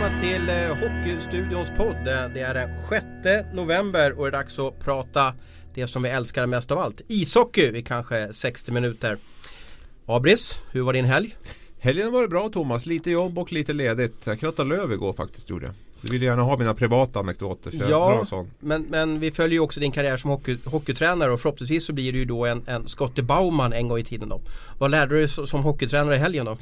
välkomna till eh, Hockeystudions podd. Eh, Det är den 6 november och det är dags att prata det som vi älskar mest av allt. Ishockey i kanske 60 minuter. Abris, hur var din helg? Helgen var det bra Thomas, lite jobb och lite ledigt. Jag krattade löv igår faktiskt gjorde jag. Du vill gärna ha mina privata anekdoter så Ja, men, men vi följer ju också din karriär som hockey, hockeytränare och förhoppningsvis så blir du ju då en, en Scottie Bauman en gång i tiden då. Vad lärde du dig so- som hockeytränare i helgen då?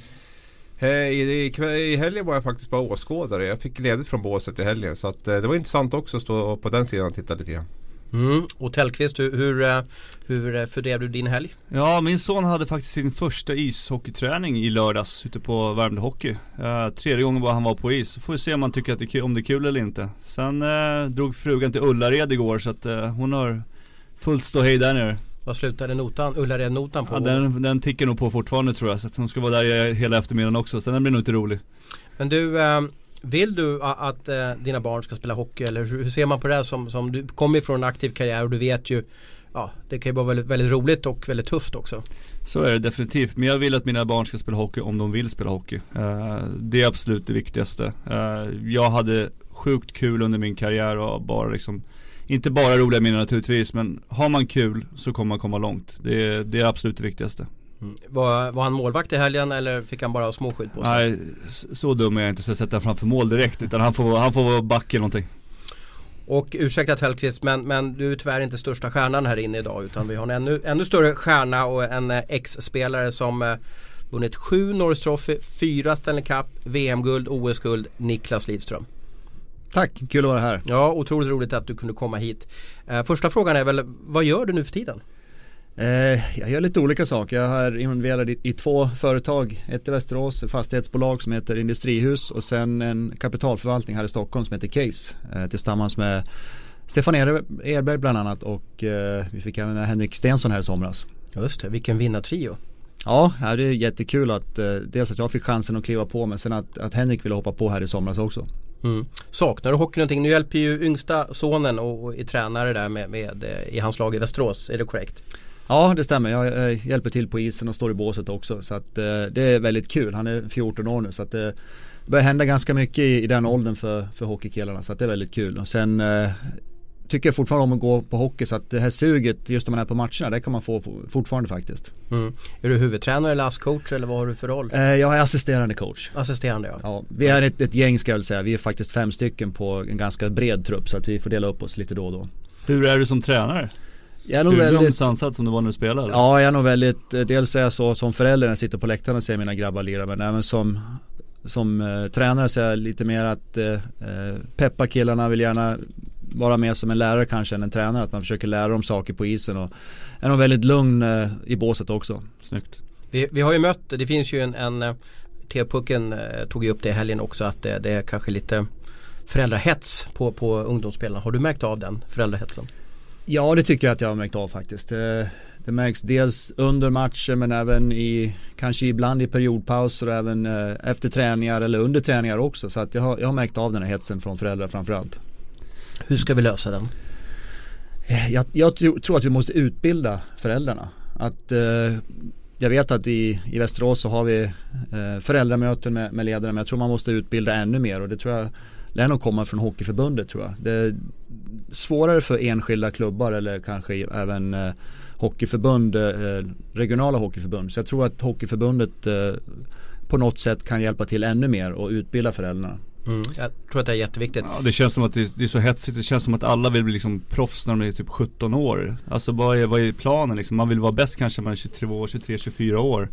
Eh, I, i, helgen var jag faktiskt bara åskådare. Jag fick ledigt från båset i helgen. Så att, eh, det var intressant också att stå på den sidan och titta lite grann. Mm. Och Tellqvist, hur, hur, eh, hur fördrev du din helg? Ja, min son hade faktiskt sin första ishockeyträning i lördags ute på Värmdö Hockey. Eh, tredje gången var han var på is. Får vi se om han tycker att det är om det är kul eller inte. Sen eh, drog frugan till Ullared igår så att eh, hon har fullt ståhej där nere. Vad slutade notan, Ullared-notan på? Ja, den, den tickar nog på fortfarande tror jag. Så att hon ska vara där hela eftermiddagen också. Så den blir nog inte rolig. Men du, eh, vill du att eh, dina barn ska spela hockey eller hur hur ser man på det här som, som du kommer från en aktiv karriär och du vet ju Ja, det kan ju vara väldigt, väldigt roligt och väldigt tufft också. Så är det definitivt. Men jag vill att mina barn ska spela hockey om de vill spela hockey. Eh, det är absolut det viktigaste. Eh, jag hade sjukt kul under min karriär och bara liksom inte bara roliga minnen naturligtvis men har man kul så kommer man komma långt. Det är, det är absolut det viktigaste. Var, var han målvakt i helgen eller fick han bara småskydd på sig? Nej, så dum är jag inte så jag sätter framför mål direkt utan han får, han får vara back eller någonting. Och ursäkta Tellqvist men, men du är tyvärr inte största stjärnan här inne idag utan vi har en ännu, ännu större stjärna och en eh, ex-spelare som eh, vunnit sju Norris Trophy, fyra Stanley Cup, VM-guld, OS-guld, Niklas Lidström. Tack, kul att vara här. Ja, otroligt roligt att du kunde komma hit. Eh, första frågan är väl, vad gör du nu för tiden? Eh, jag gör lite olika saker. Jag är involverad i, två företag. Ett i Västerås, ett fastighetsbolag som heter Industrihus och sen en kapitalförvaltning här i Stockholm som heter Case. Eh, tillsammans med Stefan Er- Erberg bland annat och vi fick även med Henrik Stensson här i somras. Just det, vilken vinnartrio. Ja, ja, det är jättekul att dels att jag fick chansen att kliva på men sen att, att Henrik ville hoppa på här i somras också. Mm. Saknar du hockey någonting? Nu hjälper ju yngsta sonen och, och är tränare där med, med, eh, i hans lag i Västerås, är det korrekt? Ja det stämmer, jag eh, hjälper till på isen och står i båset också så att eh, det är väldigt kul. Han är 14 år nu så att det börjar hända ganska mycket i, i den åldern för, för hockeykillarna så att det är väldigt kul. Och sen eh, tycker jag fortfarande om att gå på hockey så att det här suget just när man är på matcherna det kan man få fortfarande faktiskt. Mm. Är du huvudtränare eller ASS-coach eller vad har du för roll? Eh, jag är assisterande coach. Assisterande ja. Ja, vi är ett, ett gäng ska jag väl säga. Vi är faktiskt fem stycken på en ganska bred trupp så att vi får dela upp oss lite då och då. Hur är du som tränare? Jag är nog väldigt... väldigt sansad som du var när du spelade? Ja, jag är nog väldigt, eh, dels är jag så som förälder när jag sitter på läktaren och ser mina grabbar lira men även som som eh, tränare så är jag lite mer att eh, eh, peppa killarna, vill gärna vara med som en lärare kanske än en tränare. Att man försöker lära dem saker på isen och är nog väldigt lugn eh, i båset också. Snyggt. Vi, vi har ju mött, det finns ju en, en eh, TV-pucken eh, tog ju upp det i helgen också att det, det är kanske lite föräldrahets på, på ungdomsspelarna. Har du märkt av den föräldrahetsen? Ja, det tycker jag att jag har märkt av faktiskt. Det, det märks dels under matcher men även i, kanske ibland i periodpauser och även efter träningar eller under träningar också. Så att jag har, jag har märkt av den här hetsen från föräldrar framförallt. Hur ska vi lösa den? Eh, jag, jag tror att vi måste utbilda föräldrarna. Att, eh, jag vet att i, i Västerås så har vi eh, föräldramöten med, med ledarna men jag tror man måste utbilda ännu mer och det tror jag lär nog komma från Hockeyförbundet tror jag. Det är svårare för enskilda klubbar eller kanske även eh, hockeyförbund, eh, regionala hockeyförbund. Så jag tror att Hockeyförbundet eh, på något sätt kan hjälpa till ännu mer och utbilda föräldrarna. Mm. Jag tror att det är jätteviktigt. Ja, det känns som att det, det är så hetsigt. Det känns som att alla vill bli liksom proffs när de är typ 17 år. Alltså vad är, vad är planen liksom? Man vill vara bäst kanske när man är 22, 23, 24 år.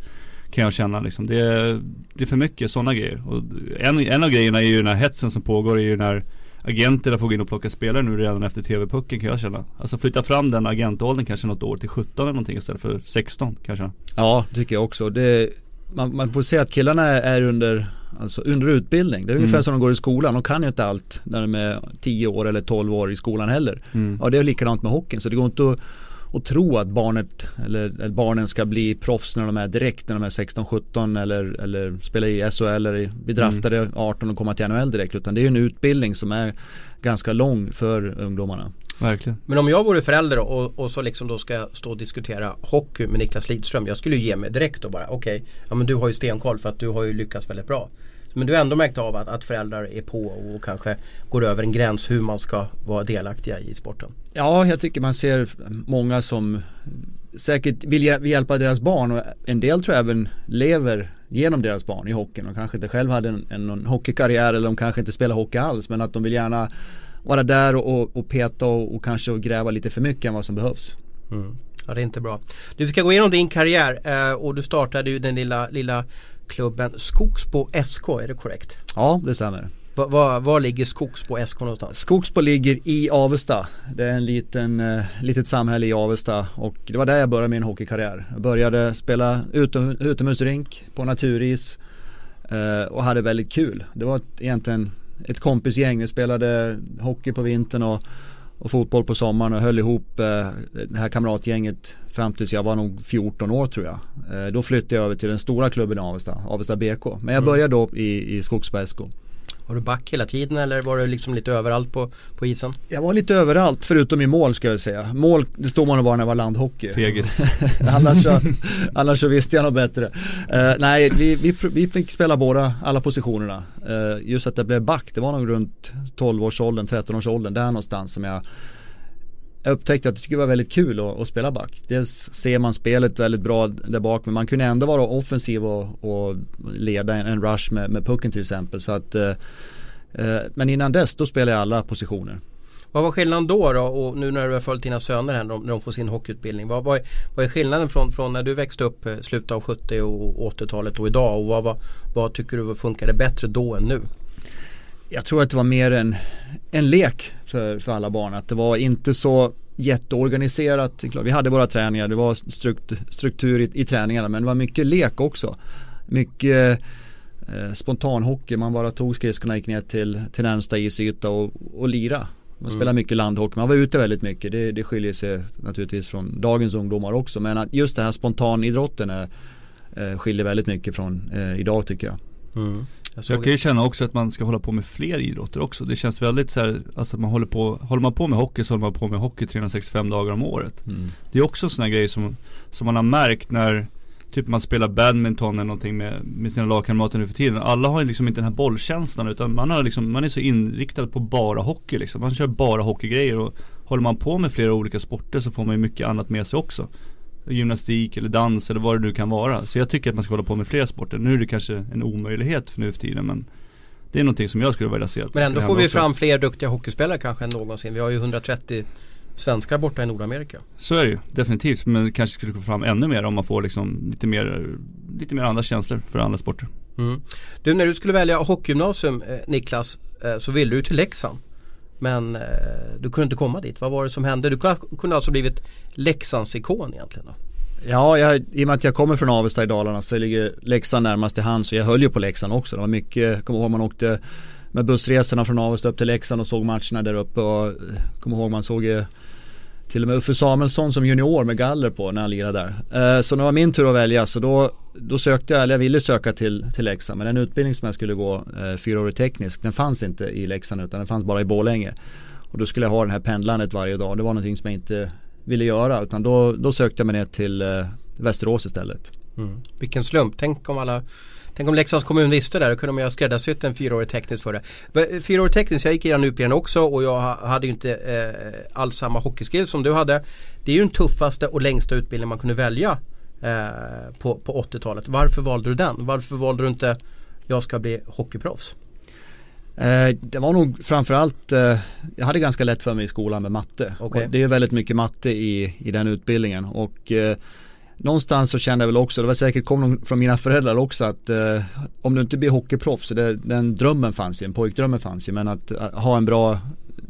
Kan jag känna liksom. Det är, det är för mycket sådana grejer. Och en, en av grejerna är ju den här hetsen som pågår är ju när agenterna får gå in och plocka spelare nu redan efter TV-pucken kan jag känna. Alltså flytta fram den agentåldern kanske något år till 17 eller någonting istället för 16 kanske. Ja, det tycker jag också. Det, man, man får se att killarna är under, alltså under utbildning. Det är ungefär Mm. som de går i skolan. De kan ju inte allt när de är 10 år eller 12 år i skolan heller. Mm. Ja, det är likadant med hockeyn. Så det går inte att, att tro att barnet eller, barnen ska bli proffs när de är direkt när de är 16-17 eller, eller spela i SHL eller bli draftade 18 och komma till NHL direkt. Utan det är ju en utbildning som är ganska lång för ungdomarna. Verkligen. Men om jag vore förälder och, och så liksom då ska jag stå och diskutera hockey med Niklas Lidström. Jag skulle ju ge mig direkt och bara okej, ja men du har ju stenkoll för att du har ju lyckats väldigt bra. Men du har ändå märkt av att, att föräldrar är på och kanske går över en gräns hur man ska vara delaktiga i sporten? Ja, jag tycker man ser många som säkert vill hjälpa deras barn och en del tror jag även lever genom deras barn i hockeyn. De kanske inte själv hade en, en, en hockeykarriär eller de kanske inte spelar hockey alls men att de vill gärna vara där och, och peta och, och kanske gräva lite för mycket än vad som behövs. Mm. Ja det är inte bra. Du vi ska gå igenom din karriär eh, och du startade ju den lilla, lilla klubben Skogsbo SK, är det korrekt? Ja det stämmer. Var, var, var ligger Skogsbo SK någonstans? Skogsbo ligger i Avesta. Det är en liten, eh, litet samhälle i Avesta och det var där jag började min hockeykarriär. Jag började spela utom, utomhusrink på naturis eh, och hade väldigt kul. Det var egentligen ett kompisgäng. Vi spelade hockey på vintern och, och fotboll på sommaren och höll ihop eh, det här kamratgänget fram tills jag var nog 14 år tror jag. Eh, då flyttade jag över till den stora klubben i Avesta, Avesta BK. Men jag mm. började då i, i Skogsberg SK. Var du back hela tiden eller var du liksom lite överallt på, på isen? Jag var lite överallt förutom i mål ska jag säga. Mål, det stod man bara när det var landhockey. Fegis. annars, så, annars så visste jag nog bättre. Uh, nej, vi, vi, vi fick spela båda, alla positionerna. Uh, just att det blev back, det var nog runt 12-årsåldern, 13-årsåldern, där någonstans som jag jag upptäckte att jag tycker det var väldigt kul att, att, spela back. Dels ser man spelet väldigt bra där bak men man kunde ändå vara offensiv och, och leda en, en, rush med, med pucken till exempel. Så att, eh, eh men innan dess då spelade jag alla positioner. Vad var skillnaden då, då och nu när du har följt dina söner här när de, får sin hockeyutbildning. Vad, vad, är, vad är skillnaden från, från när du växte upp eh, slutet av 70 och 80-talet och idag och vad, vad, vad tycker du funkade bättre då än nu? Jag tror att det var mer en, en lek för, för alla barn. Att det var inte så jätteorganiserat. Vi hade våra träningar, det var struktur, i, i träningarna men det var mycket lek också. Mycket eh, spontanhockey, man bara tog skridskorna och gick ner till, till närmsta isyta och, och lira. Man mm. spelade mycket landhockey, man var ute väldigt mycket. Det, det skiljer sig naturligtvis från dagens ungdomar också. Men att just det här spontanidrotten är, eh, skiljer väldigt mycket från eh, idag tycker jag. Mm. Jag, jag kan ju känna också att man ska hålla på med fler idrotter också. Det känns väldigt så här, alltså man håller på, håller man på med hockey så håller man på med hockey 365 dagar om året. Mm. Det är också sådana grejer som, som man har märkt när Typ man spelar badminton eller någonting med, med sina lagkamrater nu för tiden. Alla har ju liksom inte den här bollkänslan utan man, har liksom, man är så inriktad på bara hockey liksom. Man kör bara hockeygrejer och håller man på med flera olika sporter så får man ju mycket annat med sig också gymnastik eller dans eller vad det nu kan vara. Så jag tycker att man ska hålla på med fler sporter. Nu är det kanske en omöjlighet för nu för tiden men det är någonting som jag skulle vilja se. Men ändå får vi också. fram fler duktiga hockeyspelare kanske än någonsin. Vi har ju 130 svenskar borta i Nordamerika. Så är det ju definitivt. Men kanske skulle få fram ännu mer om man får liksom lite mer, lite mer andra känslor för andra sporter. Mm. Du när du skulle välja hockeygymnasium eh, Niklas så ville du till Leksand. Men eh, du kunde inte komma dit. Vad var det som hände? Du kunde alltså blivit Leksandsikon egentligen då? Ja, jag, i och med att jag kommer från Avesta i Dalarna så ligger Leksand närmast till hands. Så jag höll ju på Leksand också. Det var mycket, kommer ihåg man åkte med bussresorna från Avesta upp till Leksand och såg matcherna där uppe. Och eh, kommer ihåg man såg ju till och med Uffe Samuelsson som junior med galler på när han lirade där. Eh, så det var min tur att välja så då, då sökte jag, eller jag ville söka till, till Leksand. Men den utbildning som jag skulle gå, eh, fyraårig teknisk, den fanns inte i Leksand utan den fanns bara i Borlänge. Och då skulle jag ha det här pendlandet varje dag. Det var någonting som jag inte ville göra utan då, då sökte jag mig ner till eh, Västerås istället. Mm. Vilken slump, tänk om alla Tänk om Leksands kommun visste det, då kunde man ju ha skräddarsytt en fyraårig teknisk för det. Fyraårig teknisk, jag gick i den utbildningen också och jag hade ju inte eh, alls samma hockeyskill som du hade. Det är ju den tuffaste och längsta utbildningen man kunde välja eh, på, på 80-talet. Varför valde du den? Varför valde du inte jag ska bli hockeyproffs? Eh, det var nog framförallt, eh, jag hade ganska lätt för mig i skolan med matte. Okay. det är väldigt mycket matte i, i den utbildningen och eh, någonstans så kände jag väl också, det var säkert kom från mina föräldrar också att eh, om du inte blir hockeyproffs, det, den drömmen fanns ju, en pojkdrömmen fanns ju, men att, att, ha en bra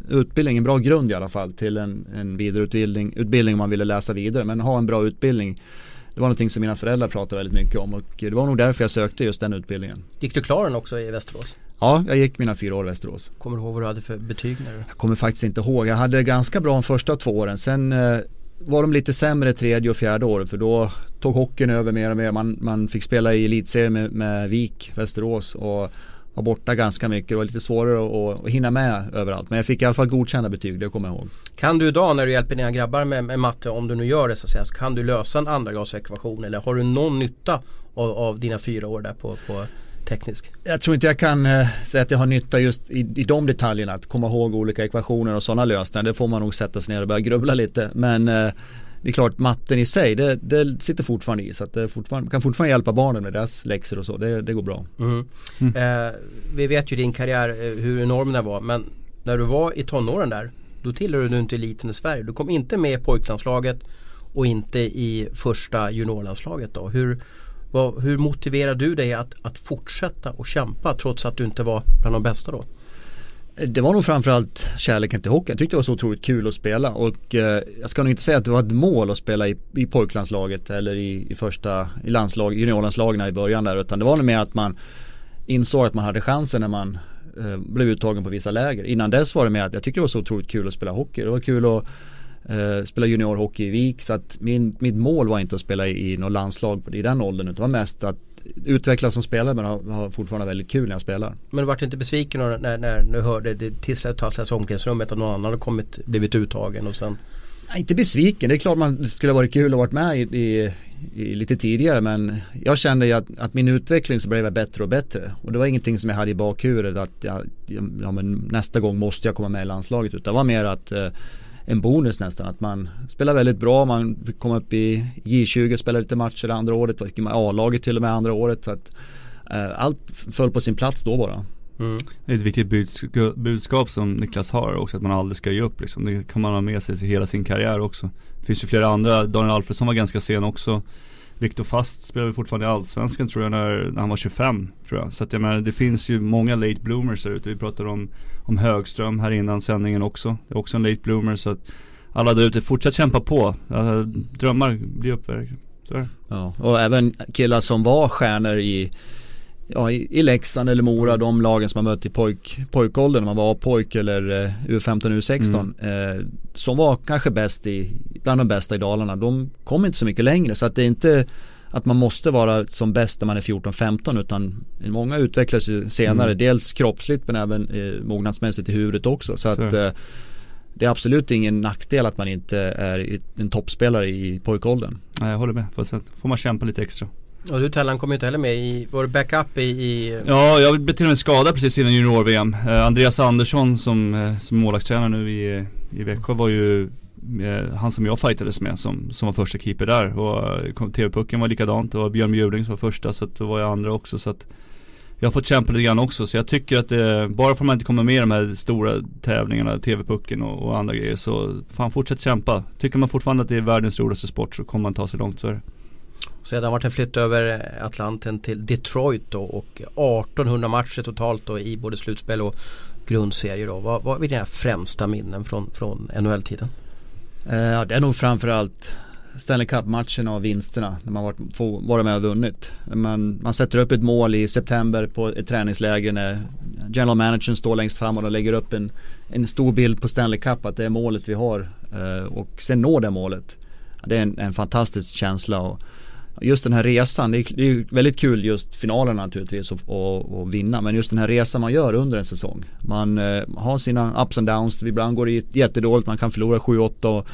utbildning, en bra grund i alla fall till en, en vidareutbildning, utbildning om man ville läsa vidare, men ha en bra utbildning det var någonting som mina föräldrar pratade väldigt mycket om och det var nog därför jag sökte just den utbildningen. Gick du klar den också i Västerås? Ja, jag gick mina fyra år i Västerås. Kommer du ihåg vad du hade för betyg? När du... Jag kommer faktiskt inte ihåg. Jag hade ganska bra de första två åren. Sen eh, var de lite sämre tredje och fjärde året för då tog hockeyn över mer och mer. Man, man fick spela i elitserien med, med Vik, Västerås och var borta ganska mycket. Det var lite svårare att, att hinna med överallt. Men jag fick i alla fall godkända betyg, det kommer jag ihåg. Kan du idag när du hjälper dina grabbar med, med matte, om du nu gör det så att säga, så kan du lösa en andragradsekvation eller har du någon nytta av, av dina fyra år där på, på teknisk? Jag tror inte jag kan eh, säga att jag har nytta just i, i de detaljerna. Att komma ihåg olika ekvationer och sådana lösningar. Det får man nog sätta sig ner och börja grubbla lite. Men eh, det är klart matten i sig det, det sitter fortfarande i. Så att det fortfarande, kan fortfarande hjälpa barnen med deras läxor och så. Det, det går bra. Mm. Eh, vi vet ju din karriär eh, hur enorm den var. Men när du var i tonåren där. Då tillhörde du inte eliten i Sverige. Du kom inte med i pojklandslaget och inte i första juniorlandslaget då. Hur, vad, hur motiverar du dig att, att fortsätta och kämpa trots att du inte var bland de bästa då? Det var nog framförallt kärleken till hockey. Jag tyckte det var så otroligt kul att spela och eh, jag ska nog inte säga att det var ett mål att spela i, i pojklandslaget eller i, i första i landslag, juniorlandslagen i början där utan det var nog mer att man insåg att man hade chansen när man eh, blev uttagen på vissa läger. Innan dess var det mer att jag tyckte det var så otroligt kul att spela hockey. Det var kul att eh, spela juniorhockey i Vik så att min, mitt mål var inte att spela i, i något landslag i den åldern utan det var mest att utvecklas som spelare men har, har fortfarande väldigt kul när jag spelar. Men du vart inte besviken när, när, när du hörde det tillslutas omklädningsrummet att någon annan hade kommit, blivit uttagen och sen Nej, inte besviken, det är klart man skulle ha varit kul att varit med i, i, i lite tidigare men jag kände ju att, att, min utveckling så blev jag bättre och bättre och det var ingenting som jag hade i bakhuvudet att jag, ja, nästa gång måste jag komma med i landslaget utan det var mer att eh, en bonus nästan. Att man spelar väldigt bra, man komma upp i J20 och spela lite matcher det andra året. Fick med A-laget till och med andra året. Så att, eh, allt föll på sin plats då bara. Mm. Det är ett viktigt budskap som Niklas har också, att man aldrig ska ge upp liksom. Det kan man ha med sig i hela sin karriär också. Det finns ju flera andra, Daniel Alfredsson var ganska sen också. Viktor Fast spelade fortfarande i Allsvenskan tror jag när, när han var 25 tror jag. Så att jag menar det finns ju många late bloomers där ute. Vi pratade om, om Högström här innan sändningen också. Det är också en late bloomer så att alla där ute, fortsätt kämpa på. Alltså, drömmar blir uppverkligen. Ja, och även killar som var stjärnor i ja, i, Leksand eller Mora, de lagen som man mött i pojk, pojkåldern, när man var pojk eller eh, U15, U16. Mm. Eh, som var kanske bäst i, bland de bästa i Dalarna. De kom inte så mycket längre så att det är inte att man måste vara som bäst när man är 14-15 utan många utvecklas ju senare. Mm. Dels kroppsligt men även eh, mognadsmässigt i huvudet också. Så att eh, det är absolut ingen nackdel att man inte är en toppspelare i pojkåldern. Nej, jag håller med. Får man kämpa lite extra. Och du Tellan kom ju inte heller med i, var backup i, i... Ja, jag blev till och med skadad precis innan junior-VM. Eh, Andreas Andersson som, eh, som målvaktstränare nu i, i Växjö var ju eh, han som jag fightades med som, som var första keeper där. Och eh, TV-pucken var likadant. Det var Björn Bjurling som var första så att då var jag andra också. Så att jag har fått kämpa lite grann också. Så jag tycker att det, bara för att man inte kommer med i de här stora tävlingarna, TV-pucken och, och, andra grejer. Så fan fortsätt kämpa. Tycker man fortfarande att det är världens roligaste sport så kommer man ta sig långt så är det. Sedan vart en flytt över eh, Atlanten till Detroit då och 1800 matcher totalt då i både slutspel och grundserie då. Vad, vad är dina främsta minnen från, från NHL-tiden? Eh, det är nog framförallt Stanley Cup-matcherna och vinsterna när man varit, får vara med och vunnit. Man, man sätter upp ett mål i september på ett träningsläger när general managern står längst fram och lägger upp en, en stor bild på Stanley Cup att det är målet vi har eh, och sen nå det målet. Det är en, en fantastisk känsla och just den här resan, det är, det är väldigt kul just finalen naturligtvis och, vinna men just den här resan man gör under en säsong. Man eh, har sina ups and downs, ibland går det jättedåligt, man kan förlora 7-8 och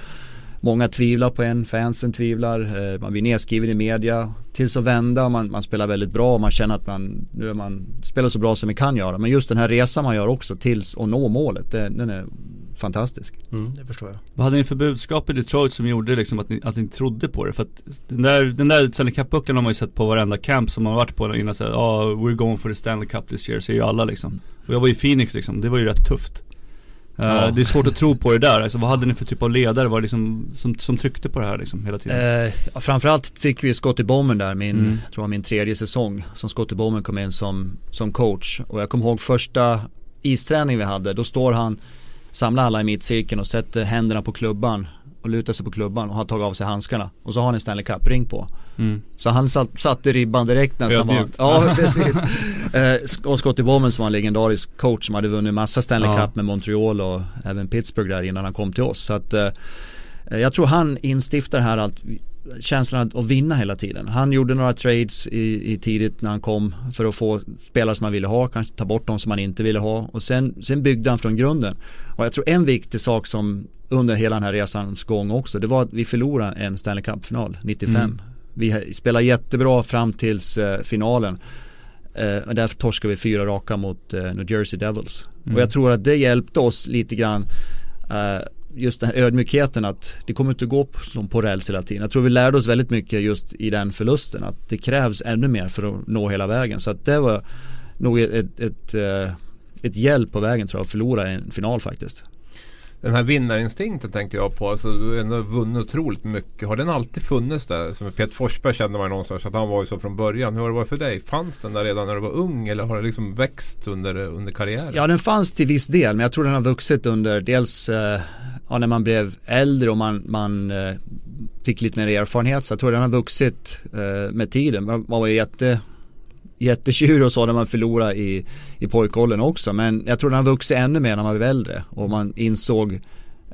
Många tvivlar på en, fansen tvivlar, eh, man blir nedskriven i media Tills att vända, man, man spelar väldigt bra och man känner att man, nu är man spelar så bra som man kan göra Men just den här resan man gör också tills att nå målet, det, den är fantastisk. Mm, det förstår jag. Vad hade ni för budskap i Detroit som gjorde liksom att ni, att ni trodde på det? För att den där, den där Stanley Cup-pucken har man ju sett på varenda camp som man har varit på innan så ja oh, we're going for the Stanley Cup this year, säger ju alla liksom. Och jag var i Phoenix liksom, det var ju rätt tufft. Uh, ja. Det är svårt att tro på det där, alltså, vad hade ni för typ av ledare var liksom, som, som tryckte på det här liksom hela tiden? Eh, framförallt fick vi Scotty Bowman där, min, mm. tror jag min tredje säsong som Scotty Bowman kom in som, som coach. Och jag kommer ihåg första isträning vi hade, då står han samlar alla i mittcirkeln och sätter händerna på klubban och lutar sig på klubban och har tagit av sig handskarna. Och så har han en Stanley Cup-ring på. Mm. Så han satt, satte ribban direkt nästan. Var, ja, precis. eh, och Scottie Bowman som var en legendarisk coach som hade vunnit massa Stanley ja. Cup med Montreal och även Pittsburgh där innan han kom till oss. Så att eh, jag tror han instiftar här att känslan att vinna hela tiden. Han gjorde några trades i, i tidigt när han kom för att få spelare som han ville ha, kanske ta bort de som han inte ville ha och sen, sen byggde han från grunden. Och jag tror en viktig sak som under hela den här resans gång också, det var att vi förlorade en Stanley Cup-final 95. Mm. Vi spelade jättebra fram tills eh, finalen. Eh, och därför torskade vi fyra raka mot eh, New Jersey Devils. Mm. Och jag tror att det hjälpte oss lite grann eh, just den här ödmjukheten att det kommer inte gå på, som på räls hela tiden. Jag tror vi lärde oss väldigt mycket just i den förlusten att det krävs ännu mer för att nå hela vägen. Så att det var nog ett, ett, ett, eh, ett hjälp på vägen tror jag att förlora en final faktiskt. Den här vinnarinstinkten tänker jag på. Alltså, du har ändå vunnit otroligt mycket. Har den alltid funnits där? Som Peter Forsberg kände man ju någonstans att han var ju så från början. Hur har det varit för dig? Fanns den där redan när du var ung eller har det liksom växt under, under karriären? Ja den fanns till viss del men jag tror den har vuxit under dels eh, ja, när man blev äldre och man, man eh, fick lite mer erfarenhet så jag tror den har vuxit eh, med tiden. Man, man var ju jätte jättetjurig och så när man förlorade i, i pojkåldern också men jag tror den har vuxit ännu mer när man blev äldre och man insåg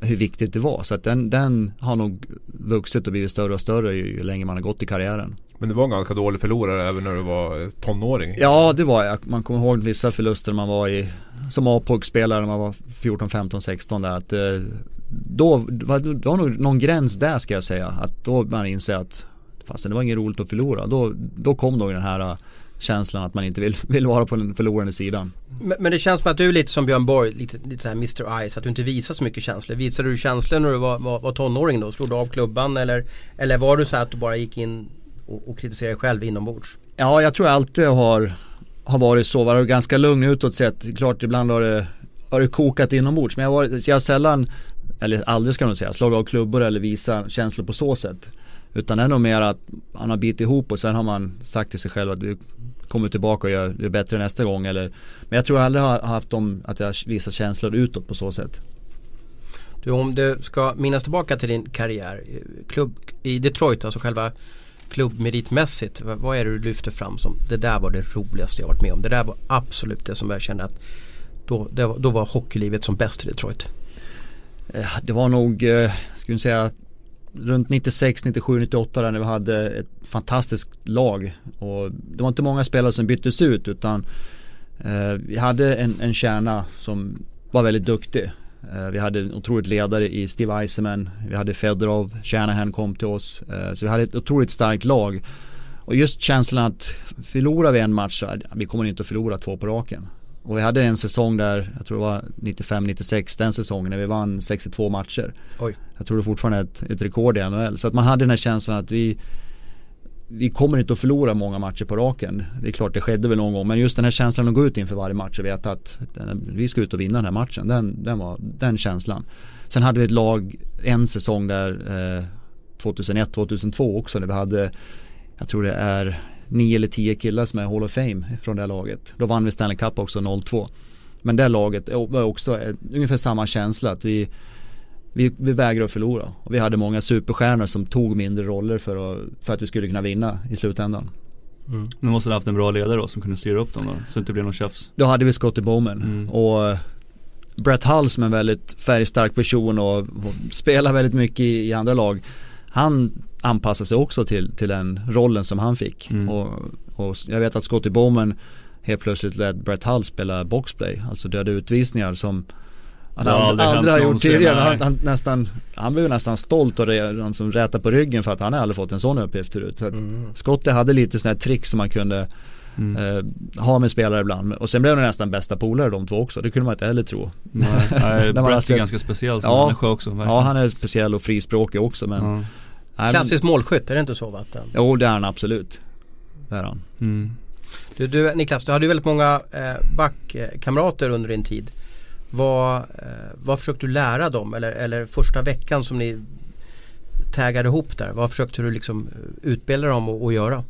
hur viktigt det var. Så att den, den har nog vuxit och blivit större och större ju, ju längre man har gått i karriären. Men du var en ganska dålig förlorare även när du var tonåring? Ja det var jag. Man kommer ihåg vissa förluster man var i som A-pojkspelare när man var 14, 15, 16 där. Att, eh, då var det var nog någon gräns där ska jag säga. Att då man inser att fast det var inget roligt att förlora. Då, då kom nog den här känslan att man inte vill, vill vara på den förlorande sidan. Men, men det känns som att du är lite som Björn Borg, lite, lite såhär Mr Ice, att du inte visar så mycket känslor. Visade du känslor när du var, var, var tonåring då? Slog du av klubban eller, eller var du så att du bara gick in och, och kritiserade dig själv inombords? Ja, jag tror jag alltid har, har varit så. Varit ganska lugn utåt sett. Klart ibland har det, har det kokat inombords. Men jag varit, jag har sällan, eller aldrig ska man säga, slagit av klubbor eller visat känslor på så sätt. Utan det är nog mer att man har bitit ihop och sen har man sagt till sig själv att du kommer tillbaka och gör det bättre nästa gång eller Men jag tror jag aldrig har haft dem att jag visat känslor utåt på så sätt. Du, om du ska minnas tillbaka till din karriär, klubb i Detroit, alltså själva klubbmeritmässigt, vad, vad är det du lyfter fram som det där var det roligaste jag varit med om. Det där var absolut det som jag kände att då, det då var hockeylivet som bäst i Detroit. Eh, Det var nog, eh, ska vi säga runt 96, 97, 98 där när vi hade ett fantastiskt lag. Och det var inte många spelare som byttes ut utan eh, vi hade en, en kärna som var väldigt duktig. Eh, vi hade en otroligt ledare i Steve Eisenman, vi hade Fedorov, Shanahan kom till oss. Eh, så vi hade ett otroligt starkt lag. Och just känslan att förlorar vi en match så vi kommer inte att förlora två på raken. Och vi hade en säsong där, jag tror det var 95-96 den säsongen när vi vann 62 matcher. Oj. Jag tror det fortfarande är ett, ett rekord i NHL. Så att man hade den här känslan att vi vi kommer inte att förlora många matcher på raken. Det är klart det skedde väl någon gång men just den här känslan att gå ut inför varje match och veta att vi ska ut och vinna den här matchen. Den, den var den känslan. Sen hade vi ett lag en säsong där eh, 2001-2002 också när vi hade jag tror det är nio eller tio killar som är Hall of Fame från det här laget. Då vann vi Stanley Cup också 02. Men det laget var också ungefär samma känsla att vi vi, vi vägrade att förlora. Och vi hade många superstjärnor som tog mindre roller för att, för att vi skulle kunna vinna i slutändan. Mm. Men måste ha haft en bra ledare då som kunde styra upp dem då, så det inte blev någon tjafs. Då hade vi Scottie Bowman Mm. och eh, Brett Hull som är en väldigt färgstark person och, och spelar väldigt mycket i, i andra lag. Han anpassade sig också till, till den rollen som han fick. Mm. Och, och jag vet att Scottie Bowman helt plötsligt lät Brett Hull spela boxplay, alltså döda utvisningar som han har aldrig, har gjort tidigare. Han, han, nästan, han blev nästan stolt och re, han som rätar på ryggen för att han aldrig fått en sån uppgift förut. Så Mm. Scottie hade lite sådana här trick som man kunde Mm. eh, ha med spelare ibland. Och sen blev de nästan bästa polare de två också. Det kunde man inte heller tro. Nej, Brett är ganska speciell som Ja. människa också. verkligen. Ja han är speciell och frispråkig också men Ja. Nej, men- Klassisk målskytt, är det inte så Vatten? Jo det är han absolut. Det är han. Mm. Du, du Niklas, du hade ju väldigt många eh, backkamrater under din tid. Vad, eh, vad försökte du lära dem? Eller, eller första veckan som ni taggade ihop där. Vad försökte du liksom eh, utbilda dem och, och göra?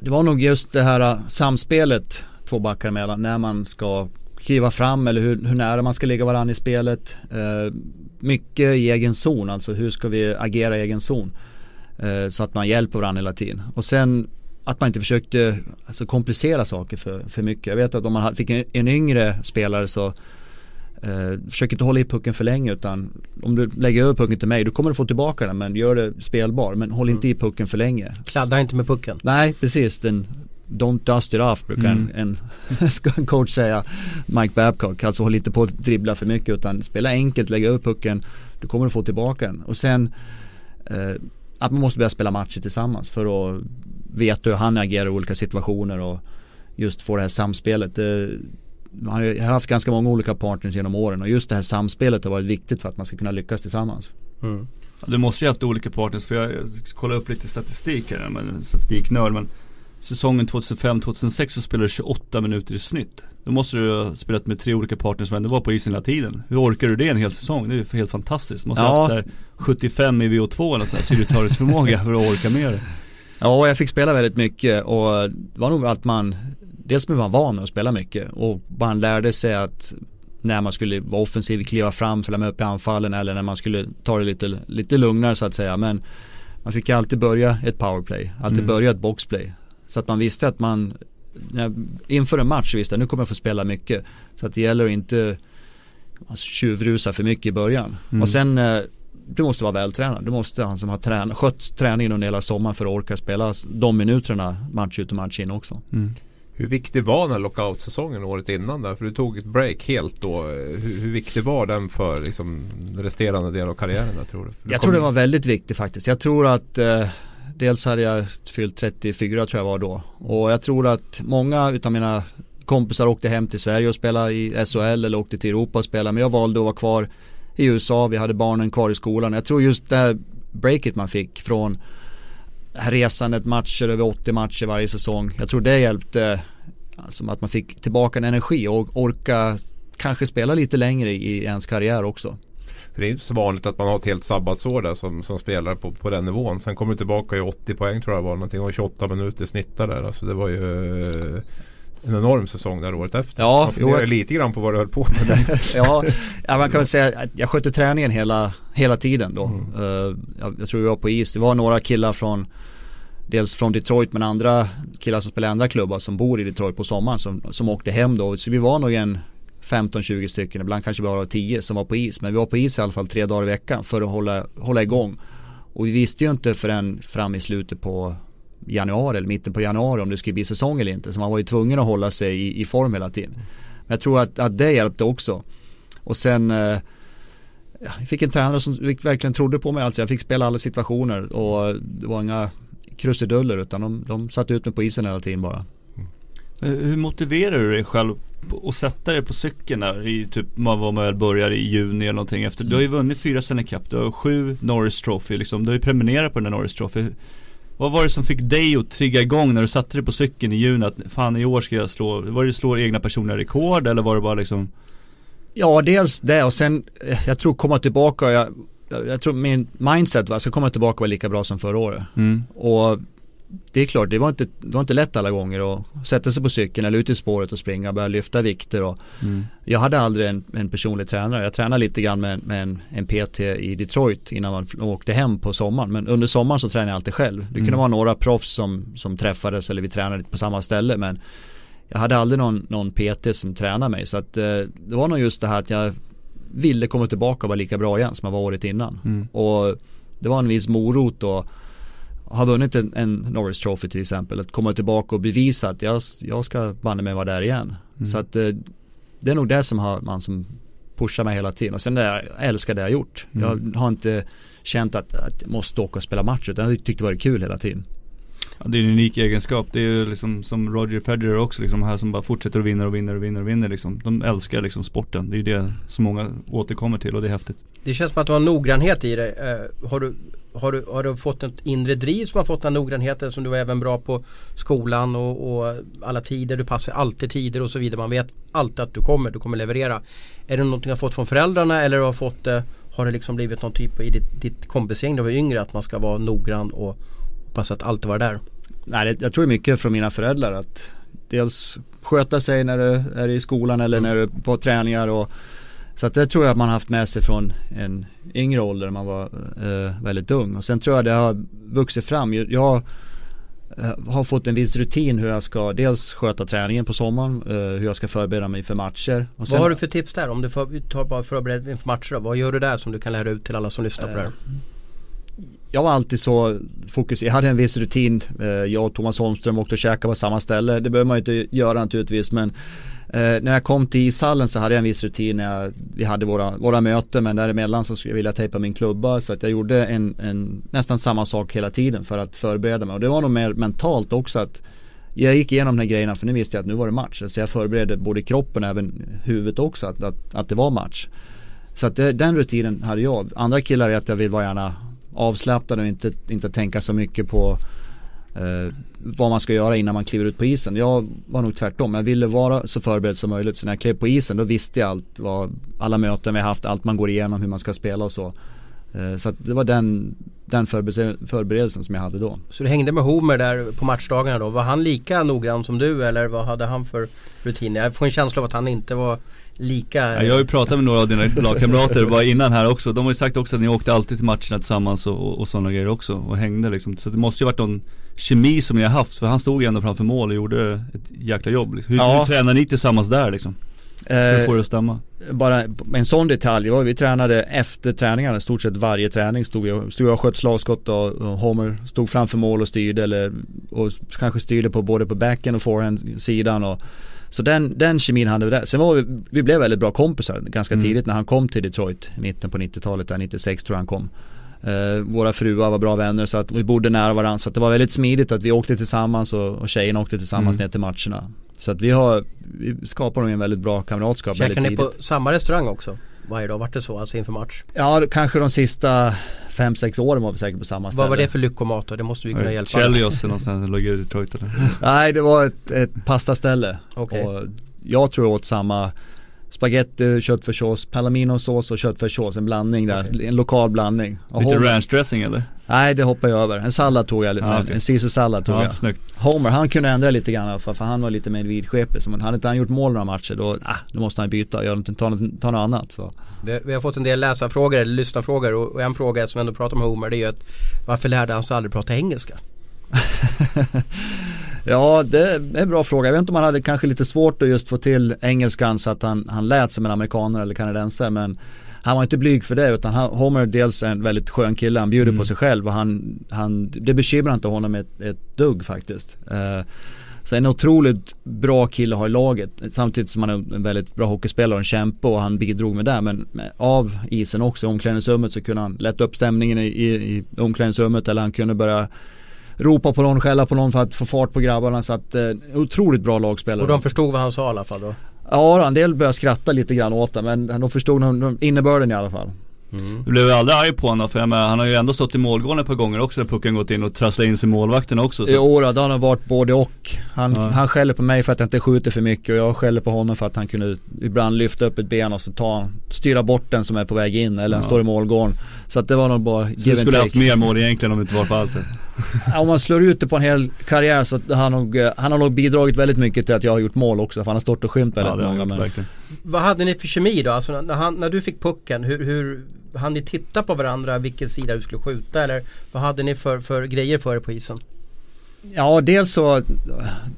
Det var nog just det här uh, samspelet två backar emellan när man ska kliva fram eller hur, hur nära man ska ligga varandra i spelet. Eh, mycket i egen zon, alltså hur ska vi agera i egen zon. Eh, så att man hjälper varandra hela tiden. Och sen att man inte försökte alltså, komplicera saker för, för mycket. Jag vet att om man fick en, en yngre spelare så eh, försök inte hålla i pucken för länge utan om du lägger över pucken till mig då kommer du få tillbaka den men gör det spelbar. Men håll inte i pucken för länge. Kladda inte med pucken. Nej, precis. Den Don't dust it off brukar Mm. en, en, ska en coach säga. Mike Babcock. Alltså håll inte på att dribbla för mycket utan spela enkelt, lägga upp pucken. Du kommer att få tillbaka den. Och sen eh, att man måste börja spela matcher tillsammans för att veta hur han agerar i olika situationer och just få det här samspelet. Det, man har ju haft ganska många olika partners genom åren och just det här samspelet har varit viktigt för att man ska kunna lyckas tillsammans. Mm. Du måste ju haft olika partners för jag, jag kollar upp lite statistik här, men statistiknörd men Säsongen 2005-2006 så spelade du 28 minuter i snitt. Då måste du ha spelat med tre olika partners men det var på isen hela tiden. Hur orkar du det en hel säsong? Det är ju helt fantastiskt. Du måste ja. ha haft 75 i VO2 eller sån här syretörisk för att orka med det. Ja, jag fick spela väldigt mycket och det var nog att man Dels blev man van med att spela mycket och man lärde sig att när man skulle vara offensiv, kliva fram, följa med upp i anfallen eller när man skulle ta det lite, lite lugnare så att säga. Men man fick alltid börja ett powerplay, alltid mm. börja ett boxplay. Så att man visste att man inför en match visste att nu kommer jag få spela mycket. Så att det gäller att inte alltså, tjuvrusa för mycket i början. Mm. Och sen eh, du måste vara vältränad. Du måste han som har tränat, skött träningen under hela sommaren för att orka spela de minuterna match ut och match in också. Mm. Hur viktig var den här lockout-säsongen året innan där? För du tog ett break helt då. Hur, hur viktig var den för liksom, resterande del av karriären där, tror du? jag tror det var väldigt viktig faktiskt. Jag tror att eh, dels hade jag fyllt 34 tror jag var då. Och jag tror att många utav mina kompisar åkte hem till Sverige och spelade i SHL eller åkte till Europa och spelade. Men jag valde att vara kvar i USA. Vi hade barnen kvar i skolan. Jag tror just det här breaket man fick från resandet matcher över 80 matcher varje säsong. Jag tror det hjälpte alltså att man fick tillbaka en energi och orka kanske spela lite längre i ens karriär också. För det är inte så vanligt att man har ett helt sabbatsår där som, som spelare på, på den nivån. Sen kommer du tillbaka i 80 poäng tror jag var någonting och 28 minuter snittar där. Alltså det var ju eh, en enorm säsong där året efter. Ja, man funderar lite grann på vad du höll på med. ja, man kan väl säga att jag skötte träningen hela, hela tiden då. Mm. Uh, jag, jag, tror vi var på is. Det var några killar från Dels från Detroit men andra killar som spelar i andra klubbar som bor i Detroit på sommaren som, som åkte hem då. Så vi var nog en 15-20 stycken, ibland kanske bara 10 som var på is. Men vi var på is i alla fall tre dagar i veckan för att hålla, hålla igång. Och vi visste ju inte förrän fram i slutet på januari eller mitten på januari om det skulle bli säsong eller inte. Så man var ju tvungen att hålla sig i, i form hela tiden. Men jag tror att, att det hjälpte också. Och sen eh, jag fick en tränare som verkligen trodde på mig. Alltså jag fick spela alla situationer och det var inga krusiduller utan de, de satte ut mig på isen hela tiden bara. Eh, hur motiverar du dig själv att sätta dig på cykeln där i typ vad man väl börjar i juni eller någonting efter. Du har ju vunnit fyra Stanley Cup, du har sju Norris Trophy liksom. Du har ju prenumererat på den där Norris Trophy. Vad var det som fick dig att trigga igång när du satte dig på cykeln i juni att fan i år ska jag slå, var det slå egna personliga rekord eller var det bara liksom? Ja dels det och sen eh, jag tror komma tillbaka, jag, jag tror min mindset var, ska komma tillbaka och vara lika bra som förra året. Mm. Och det är klart, det var, inte, det var inte lätt alla gånger att sätta sig på cykeln eller ut i spåret och springa och börja lyfta vikter. Och mm. Jag hade aldrig en, en, personlig tränare. Jag tränade lite grann med, med en, en, PT i Detroit innan man åkte hem på sommaren. Men under sommaren så tränade jag alltid själv. Det kunde mm. vara några proffs som, som träffades eller vi tränade på samma ställe. Men jag hade aldrig någon, någon PT som tränade mig. Så att, eh, det var nog just det här att jag ville komma tillbaka och vara lika bra igen som jag var året innan. Mm. Och det var en viss morot och har vunnit en, en Norris Trophy till exempel. Att komma tillbaka och bevisa att jag, jag ska banne mig vara där igen. Mm. Så att eh, det är nog det som har, man som pushar mig hela tiden. Och sen det jag älskar det jag gjort. Mm. Jag har inte känt att, att jag måste åka och spela match utan jag har tyckt det varit kul hela tiden. Ja, det är en unik egenskap. Det är ju liksom som Roger Federer också liksom här som bara fortsätter och vinner och vinner och vinner och vinner liksom. De älskar liksom sporten. Det är ju det som många återkommer till och det är häftigt. Det känns som att du har noggrannhet i dig. Uh, har, du, har, du, har du fått ett inre driv som har fått den noggrannheten som du var även bra på skolan och, och, alla tider. Du passar alltid tider och så vidare. Man vet alltid att du kommer, du kommer leverera. Är det någonting du har fått från föräldrarna eller har, fått, eh, har det liksom blivit någon typ i ditt, ditt kompisgäng när du var yngre att man ska vara noggrann och passa att alltid vara där? Nej, jag tror mycket från mina föräldrar att dels sköta sig när du är i skolan eller mm. när du är på träningar och så att det tror jag att man har haft med sig från en yngre ålder när man var eh, väldigt ung och sen tror jag det har vuxit fram. Jag eh, har fått en viss rutin hur jag ska dels sköta träningen på sommaren, eh, hur jag ska förbereda mig för matcher. Och sen, vad har du för tips där? Om du tar bara förberedelse inför matcher då? Vad gör du där som du kan lära ut till alla som lyssnar på det här? Eh, jag var alltid så fokuserad, jag hade en viss rutin. Jag och Thomas Holmström åkte och käkade på samma ställe. Det behöver man ju inte göra naturligtvis men eh, när jag kom till ishallen så hade jag en viss rutin när jag, vi hade våra, våra möten men däremellan så skulle jag vilja tejpa min klubba så att jag gjorde en, en, nästan samma sak hela tiden för att förbereda mig och det var nog mer mentalt också att jag gick igenom de här grejerna för nu visste jag att nu var det match. Så jag förberedde både kroppen och även huvudet också att, att, att det var match. Så att det, den rutinen hade jag. Andra killar vet jag vill vara gärna avslappnade och inte, inte tänka så mycket på eh, vad man ska göra innan man kliver ut på isen. Jag var nog tvärtom. Jag ville vara så förberedd som möjligt. Så när jag klev på isen då visste jag allt. Vad, alla möten vi haft, allt man går igenom, hur man ska spela och så. Eh, så att det var den, den förberedelsen som jag hade då. Så du hängde med Homer där på matchdagarna då. Var han lika noggrann som du eller vad hade han för rutiner? Jag får en känsla av att han inte var lika ja, Jag har ju pratat med några av dina lagkamrater bara innan här också. De har ju sagt också att ni åkte alltid till matcherna tillsammans och, och sådana grejer också och hängde liksom. Så det måste ju varit någon kemi som ni har haft för han stod ju ändå framför mål och gjorde ett jäkla jobb. Liksom. Hur, ja. hur tränar ni tillsammans där liksom? Hur får det att stämma? Bara en sån detalj, ja, vi tränade efter träningarna, i stort sett varje träning stod jag, stod jag och sköt slagskott och, och Homer stod framför mål och styrde eller och kanske styrde på både på backen och forehand-sidan och så den, den kemin hade vi där. Sen var vi, vi blev väldigt bra kompisar ganska mm. tidigt när han kom till Detroit i mitten på 90-talet, där 96 tror jag han kom. Uh, våra fruar var bra vänner så att vi bodde nära varandra så att det var väldigt smidigt att vi åkte tillsammans och, och tjejerna åkte tillsammans mm. ner till matcherna. Så att vi har, vi skapar nog en väldigt bra kamratskap Käkar väldigt tidigt. Käkar ni på samma restaurang också? Varje dag, vart det så alltså inför match? Ja, kanske de sista 5-6 åren var vi säkert på samma ställe. Vad var det för lyckomat då? Det måste vi kunna hjälpa Chelios någonstans, låg i Detroit eller? Nej, det var ett, ett pastaställe. Okay. Och jag tror jag åt samma Spaghetti, köttfärssås, palaminosås och köttfärssås, en blandning där, okay. en lokal blandning. Och Lite ranch dressing eller? Nej det hoppar jag över, en sallad tog jag, ah, okay. en caesarsallad tog ja, jag. Snyggt. Homer, han kunde ändra lite grann i alla fall för han var lite mer vidskeplig. Så hade inte han gjort mål några matcher då, ah, då måste han byta, gör inte, ta, något, ta något annat. Så. Vi, vi, har fått en del läsarfrågor, eller lyssnarfrågor och en fråga som vi ändå pratar om Homer det är ju att varför lärde han sig aldrig prata engelska? Ja, det är en bra fråga. Jag vet inte om han hade kanske lite svårt att just få till engelskan så att han, han lät som en amerikaner eller kanadensare men han var inte blyg för det utan han, Homer dels är en väldigt skön kille, han bjuder mm. på sig själv och han, han, det bekymrar inte honom ett, ett dugg faktiskt. Uh, så en otroligt bra kille har i laget samtidigt som han är en väldigt bra hockeyspelare och en kämpe och han bidrog med det men av isen också, i omklädningsrummet så kunde han lätta upp stämningen i, i, i omklädningsrummet eller han kunde börja ropa på någon, skälla på någon för att få fart på grabbarna. Så att, eh, otroligt bra lagspelare. Och de förstod vad han sa i alla fall då? Ja, en del började skratta lite grann åt det men de förstod innebörden i alla fall. Mm. Du blev ju aldrig arg på honom för jag menar, han har ju ändå stått i målgården ett par gånger också när pucken gått in och trasslat in sig i målvakten också. Så. Jo, då, det har varit både och. Han, ja. han skäller på mig för att jag inte skjuter för mycket och jag skäller på honom för att han kunde ibland lyfta upp ett ben och så ta, styra bort den som är på väg in eller ja. står i målgården. Så att det var nog bara Så du skulle haft mer mål egentligen om det inte var för alls? om man slår ut det på en hel karriär så han nog, han har nog bidragit väldigt mycket till att jag har gjort mål också. För han har stått och skymt väldigt ja, många. Men... Vad hade ni för kemi då? Alltså när, han, när du fick pucken, hur, hur hann ni titta på varandra vilken sida du skulle skjuta eller vad hade ni för, för grejer för er på isen? Ja, dels så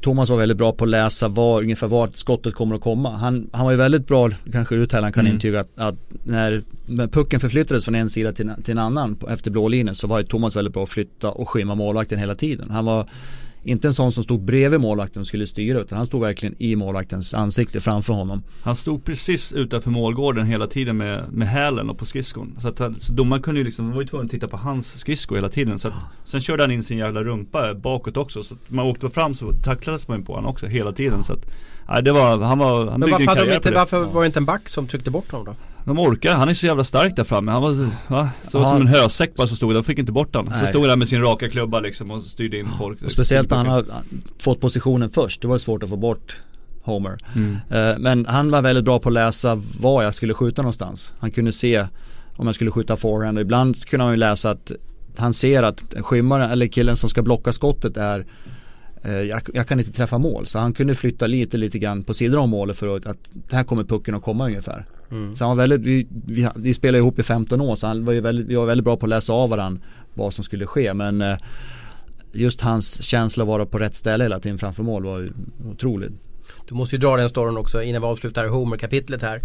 Thomas var väldigt bra på att läsa var, ungefär vart skottet kommer att komma. Han, han var ju väldigt bra, kanske Uthällan kan mm. intyga att, att när, när pucken förflyttades från en sida till, till en annan efter blålinjen så var ju Thomas väldigt bra att flytta och skymma målvakten hela tiden. Han var inte en sån som stod bredvid målvakten och skulle styra utan han stod verkligen i målvaktens ansikte framför honom. Han stod precis utanför målgården hela tiden med, med hälen och på skridskon. Så, att, så domaren kunde ju liksom, var ju tvungen att titta på hans skridsko hela tiden. Så att, sen körde han in sin jävla rumpa bakåt också. Så att man åkte fram så tacklades man ju på honom också hela tiden. Så att, nej, det var, han var, han Men varför, inte, varför var det inte en back som tryckte bort honom då? De orkar, han är så jävla stark där framme. Han var va? så ja. som en hösäck bara så stod de fick inte bort honom. Så stod han med sin raka klubba liksom och styrde in folk. Och speciellt när han har fått positionen först, det var svårt att få bort Homer. Mm. Uh, men han var väldigt bra på att läsa var jag skulle skjuta någonstans. Han kunde se om jag skulle skjuta forehand och ibland kunde man ju läsa att han ser att skymmaren eller killen som ska blocka skottet är Eh, jag, jag, kan inte träffa mål. Så han kunde flytta lite, lite grann på sidan om målet för att, att här kommer pucken att komma ungefär. Mm. Så han var väldigt, vi, vi, vi spelade ihop i 15 år så han var ju väldigt, vi var väldigt bra på att läsa av varandra vad som skulle ske. Men eh, just hans känsla att vara på rätt ställe hela tiden framför mål var ju otroligt. Du måste ju dra den storyn också innan vi avslutar Homer-kapitlet här.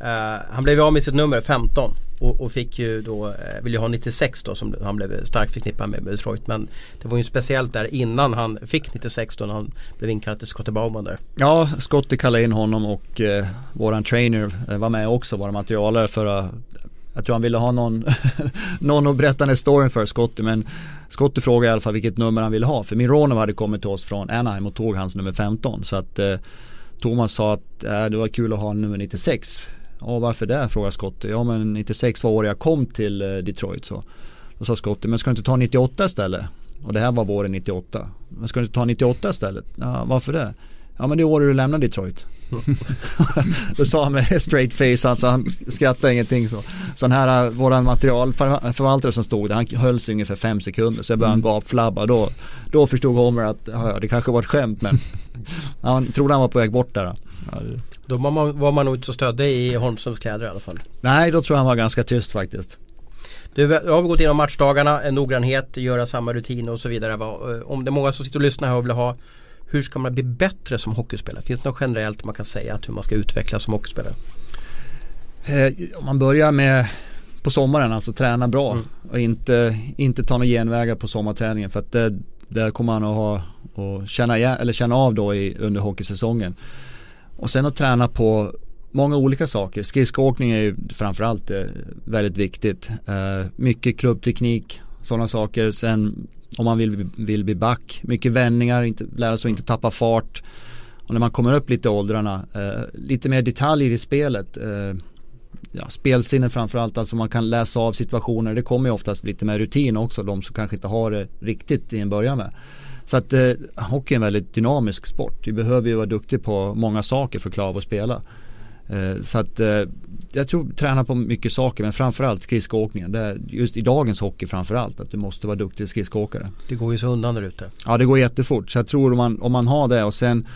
Uh, han blev av med sitt nummer 15 och, och fick ju då, eh, vill ju ha 96 då som han blev starkt förknippad med, med Detroit. Men det var ju speciellt där innan han fick 96 då när han blev inkallad till Scottie Bauman där. Ja, Scottie kallade in honom och eh, våran trainer eh, var med också, våra materialare för att jag tror han ville ha någon, någon att berätta den storyn för Scotty men Scotty frågade i alla fall vilket nummer han ville ha. För Mironov hade kommit till oss från Anaheim och tog hans nummer 15. Så att eh, Thomas sa att äh, det var kul att ha nummer 96. Ja varför det? frågade Scotty. Ja men 96 var året jag kom till eh, Detroit så. Då sa Scotty, men ska du inte ta 98 istället? Och det här var våren 98. Men ska du inte ta 98 istället? Ja, varför det? Ja men det är året du lämnar Detroit. Då sa han med straight face alltså, han skrattade ingenting så. Så den här, äh, våran materialförvaltare som stod där, han höll sig ungefär fem sekunder. Så jag började mm. gapflabba. Då, då förstod Homer att ja, det kanske var ett skämt men han trodde han var på väg bort där. Då var man, var man nog inte så stöddig i Holmströms kläder i alla fall. Nej, då tror jag han var ganska tyst faktiskt. Du, då har vi gått igenom matchdagarna, en noggrannhet, göra samma rutiner och så vidare. Om det är många som sitter och lyssnar här och vill ha hur ska man bli bättre som hockeyspelare? Finns det något generellt man kan säga att hur man ska utvecklas som hockeyspelare? Eh, om man börjar med på sommaren, alltså träna bra mm. och inte, inte ta några genvägar på sommarträningen för att det, det kommer man att ha och känna, eller känna av då i, under hockeysäsongen. Och sen att träna på många olika saker. Skridskoåkning är ju framförallt eh, väldigt viktigt. Eh, mycket klubbteknik, sådana saker. Sen om man vill, vill bli back. Mycket vändningar, inte, lära sig att inte tappa fart. Och när man kommer upp lite i åldrarna, eh, lite mer detaljer i spelet. Ja, spelsinne framförallt, alltså man kan läsa av situationer. Det kommer ju oftast lite med rutin också, de som kanske inte har det riktigt i en början med. Så att eh, hockey är en väldigt dynamisk sport. Vi behöver ju vara duktiga på många saker för att klara av att spela. Eh, så att eh, jag tror träna på mycket saker men framförallt skridskoåkningen. Det är just i dagens hockey framförallt att du måste vara duktig skridskoåkare. Det går ju så undan där ute. Ja det går jättefort. Så jag tror om man, om man har det och sen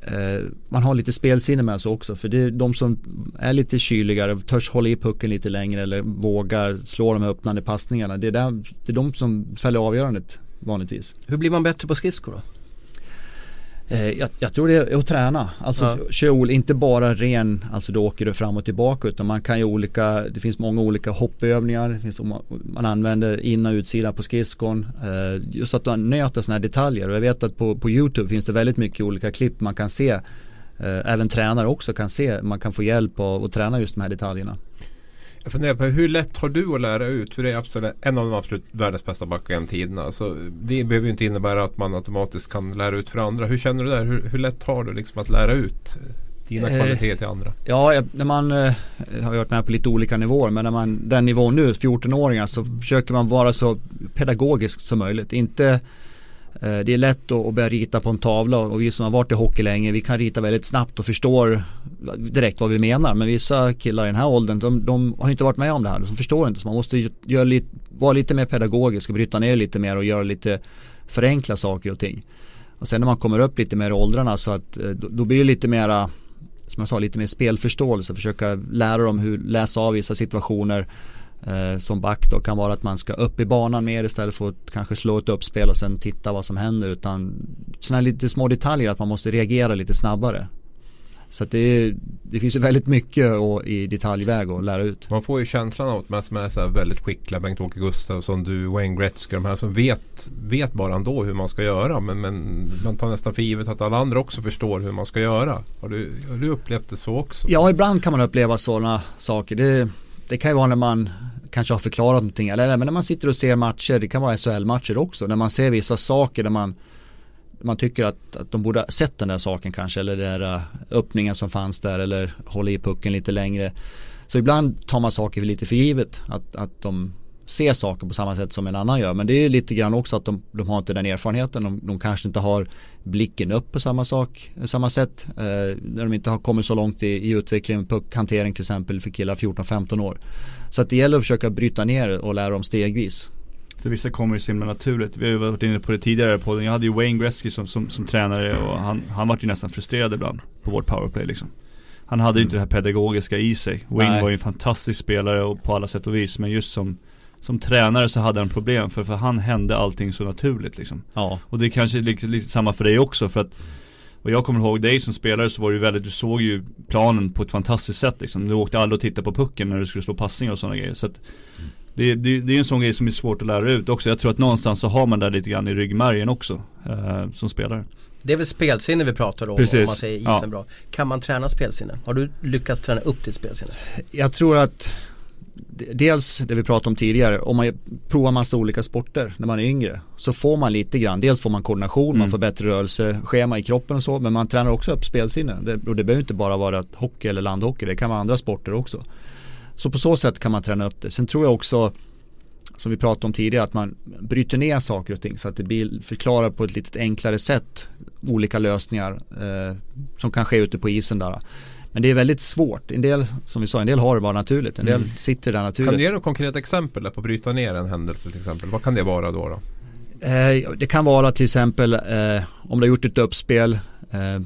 eh, man har lite spelsinne med sig också. För det är de som är lite kyligare, törs hålla i pucken lite längre eller vågar slå de här öppnande passningarna. Det är, där, det är de som fäller avgörandet vanligtvis. Hur blir man bättre på skridskor då? Eh, jag, jag, tror det är att träna. Alltså ja. kör inte bara ren, alltså då åker du fram och tillbaka utan man kan ju olika, det finns många olika hoppövningar. Det finns, man använder in och utsida på skridskon. Eh, just att man nöter sådana här detaljer och jag vet att på, på YouTube finns det väldigt mycket olika klipp man kan se. Eh, även tränare också kan se, man kan få hjälp att träna just de här detaljerna. Jag funderar på hur lätt har du att lära ut? För det är absolut en av de absolut världens bästa backar genom tiderna. Så det behöver ju inte innebära att man automatiskt kan lära ut för andra. Hur känner du där? Hur, hur lätt har du liksom att lära ut dina eh, kvaliteter till andra? Ja, när man eh, har varit med på lite olika nivåer. Men när man, den nivån nu, 14-åringar, så försöker man vara så pedagogisk som möjligt. Inte Eh, det är lätt att börja rita på en tavla och vi som har varit i hockey länge vi kan rita väldigt snabbt och förstår direkt vad vi menar. Men vissa killar i den här åldern de, de har inte varit med om det här. De förstår inte så man måste göra lite, vara lite mer pedagogisk och bryta ner lite mer och göra lite förenkla saker och ting. Och sen när man kommer upp lite mer i åldrarna så att eh, då, då blir det lite mera som jag sa lite mer spelförståelse, försöka lära dem hur läsa av vissa situationer eh, som back då kan vara att man ska upp i banan mer istället för att kanske slå ett uppspel och sen titta vad som händer utan sådana lite små detaljer att man måste reagera lite snabbare. Så att det, det finns ju väldigt mycket i detaljväg att lära ut. Man får ju känslan av att man som är så väldigt skickliga, Bengt-Åke Gustafsson, du, Wayne Gretzky, de här som vet, vet bara ändå hur man ska göra. Men, men man tar nästan för givet att alla andra också förstår hur man ska göra. Har du, har du upplevt det så också? Ja, ibland kan man uppleva sådana saker. Det, det kan ju vara när man kanske har förklarat någonting eller även när man sitter och ser matcher, det kan vara SHL-matcher också, när man ser vissa saker där man man tycker att, att de borde ha sett den där saken kanske eller den där äh, öppningen som fanns där eller hålla i pucken lite längre. Så ibland tar man saker lite för givet att, att de ser saker på samma sätt som en annan gör. Men det är lite grann också att de, de har inte den erfarenheten. De, de kanske inte har blicken upp på samma sak, samma sätt. Eh, när de inte har kommit så långt i, i utvecklingen, puckhantering till exempel för killar 14-15 år. Så att det gäller att försöka bryta ner och lära dem stegvis. För vissa kommer det så himla naturligt. Vi har ju varit inne på det tidigare på podden. Jag hade ju Wayne Gretzky som, som, som tränare och han, han var ju nästan frustrerad ibland på vårt powerplay liksom. Han hade ju inte det här pedagogiska i sig. Wayne Nej. var ju en fantastisk spelare och på alla sätt och vis. Men just som som tränare så hade han problem för, för han hände allting så naturligt liksom. Ja. Och det är kanske lite, lite samma för dig också för att och jag kommer ihåg dig som spelare så var det ju väldigt, du såg ju planen på ett fantastiskt sätt liksom. Du åkte aldrig och tittade på pucken när du skulle slå passningar och sådana grejer. Så att det, det, det är en sån grej som är svårt att lära ut också. Jag tror att någonstans så har man det lite grann i ryggmärgen också eh, som spelare. Det är väl spelsinne vi pratar om Precis. om man säger isen ja. bra. Kan man träna spelsinne? Har du lyckats träna upp ditt spelsinne? Jag tror att dels det vi pratade om tidigare, om man provar massa olika sporter när man är yngre så får man lite grann, dels får man koordination, mm. man får bättre rörelseschema i kroppen och så men man tränar också upp spelsinne och det behöver inte bara vara hockey eller landhockey, det kan vara andra sporter också. Så på så sätt kan man träna upp det. Sen tror jag också som vi pratade om tidigare, att man bryter ner saker och ting så att det blir förklarat på ett lite enklare sätt olika lösningar eh, som kan ske ute på isen där. Men det är väldigt svårt. En del, som vi sa, en del har det bara naturligt. En del mm. sitter där naturligt. Kan du ge något konkret exempel på att bryta ner en händelse till exempel? Vad kan det vara då? då? Eh, det kan vara till exempel eh, om du har gjort ett uppspel eh,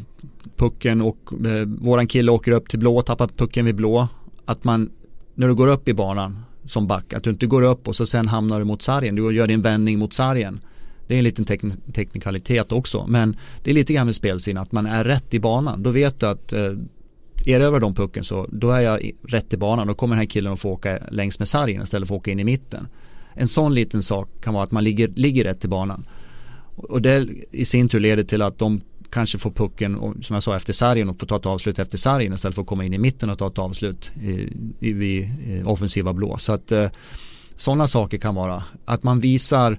pucken och eh, våran kille åker upp till blå, tappar pucken vid blå. Att man, när du går upp i banan som back, att du inte går upp och så sen hamnar du mot sargen. Du gör din vändning mot sargen. Det är en liten tekn teknikalitet också. Men det är lite grann med spelsinne att man är rätt i banan. Då vet du att eh, erövrar de pucken så då är jag rätt i banan. Då kommer den här killen att få åka längs med sargen istället för att åka in i mitten. En sån liten sak kan vara att man ligger, ligger rätt i banan. Och det i sin tur leder till att de kanske får pucken, som jag sa, efter sargen och får ta ett avslut efter sargen istället för att komma in i mitten och ta ett avslut i, i, vid eh, offensiva blå. Så att eh, sådana saker kan vara att man visar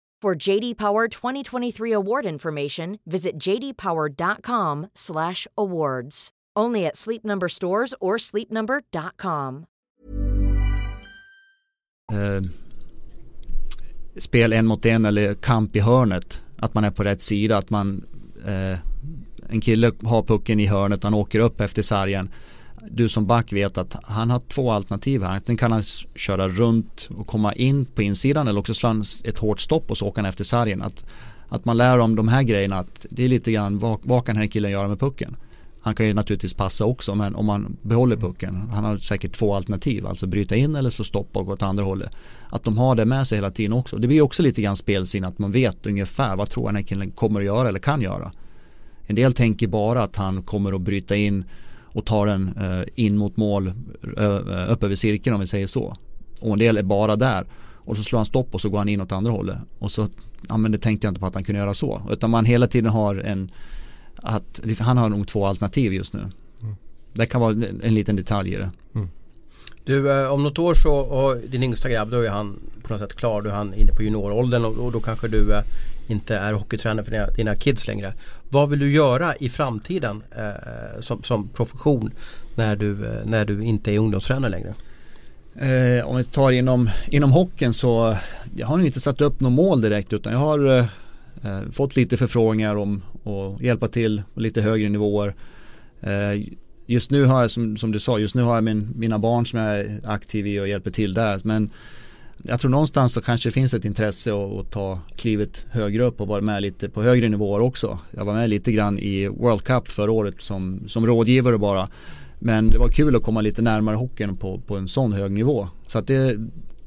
For JD Power 2023 award information, visit jdpower.com/awards. Only at Sleep Number stores or sleepnumber.com. Uh, eh, spel en mot en eller kamp i hörnet. Att man är på rätt sida. Att man uh, en kille har pucken i hörnet han åker upp efter sargen du som back vet att han har två alternativ här. Antingen kan han köra runt och komma in på insidan eller också slå han ett hårt stopp och så åker han efter sargen. Att, att man lär om de här grejerna att det är lite grann vad, vad kan den här killen göra med pucken? Han kan ju naturligtvis passa också men om man behåller pucken, han har säkert två alternativ, alltså bryta in eller så stoppa och gå åt andra hållet. Att de har det med sig hela tiden också. Det blir också lite grann spelsin att man vet ungefär vad tror den här killen kommer att göra eller kan göra. En del tänker bara att han kommer att bryta in och tar den eh, in mot mål upp över cirkeln om vi säger så. Och en del är bara där. Och så slår han stopp och så går han in åt andra hållet. Och så, ja men det tänkte jag inte på att han kunde göra så. Utan man hela tiden har en, att han har nog två alternativ just nu. Mm. Det kan vara en liten detalj i det. Mm. Du, eh, om något år så, och din yngsta grabb, då är han på något sätt klar. Då är han inne på junioråldern och, och då kanske du eh, inte är hockeytränare för dina, dina kids längre. Vad vill du göra i framtiden eh, som, som profession när du, eh, när du inte är ungdomstränare längre? Eh, om vi tar inom, inom hockeyn så jag har nog inte satt upp något mål direkt utan jag har eh, eh fått lite förfrågningar om att hjälpa till på lite högre nivåer. Eh, just nu har jag som, som, du sa, just nu har jag min, mina barn som jag är aktiv i och hjälper till där. Men jag tror någonstans så kanske det finns ett intresse att, att ta klivet högre upp och vara med lite på högre nivåer också. Jag var med lite grann i World Cup förra året som, som rådgivare bara. Men det var kul att komma lite närmare hockeyn på, på en sån hög nivå. Så att det,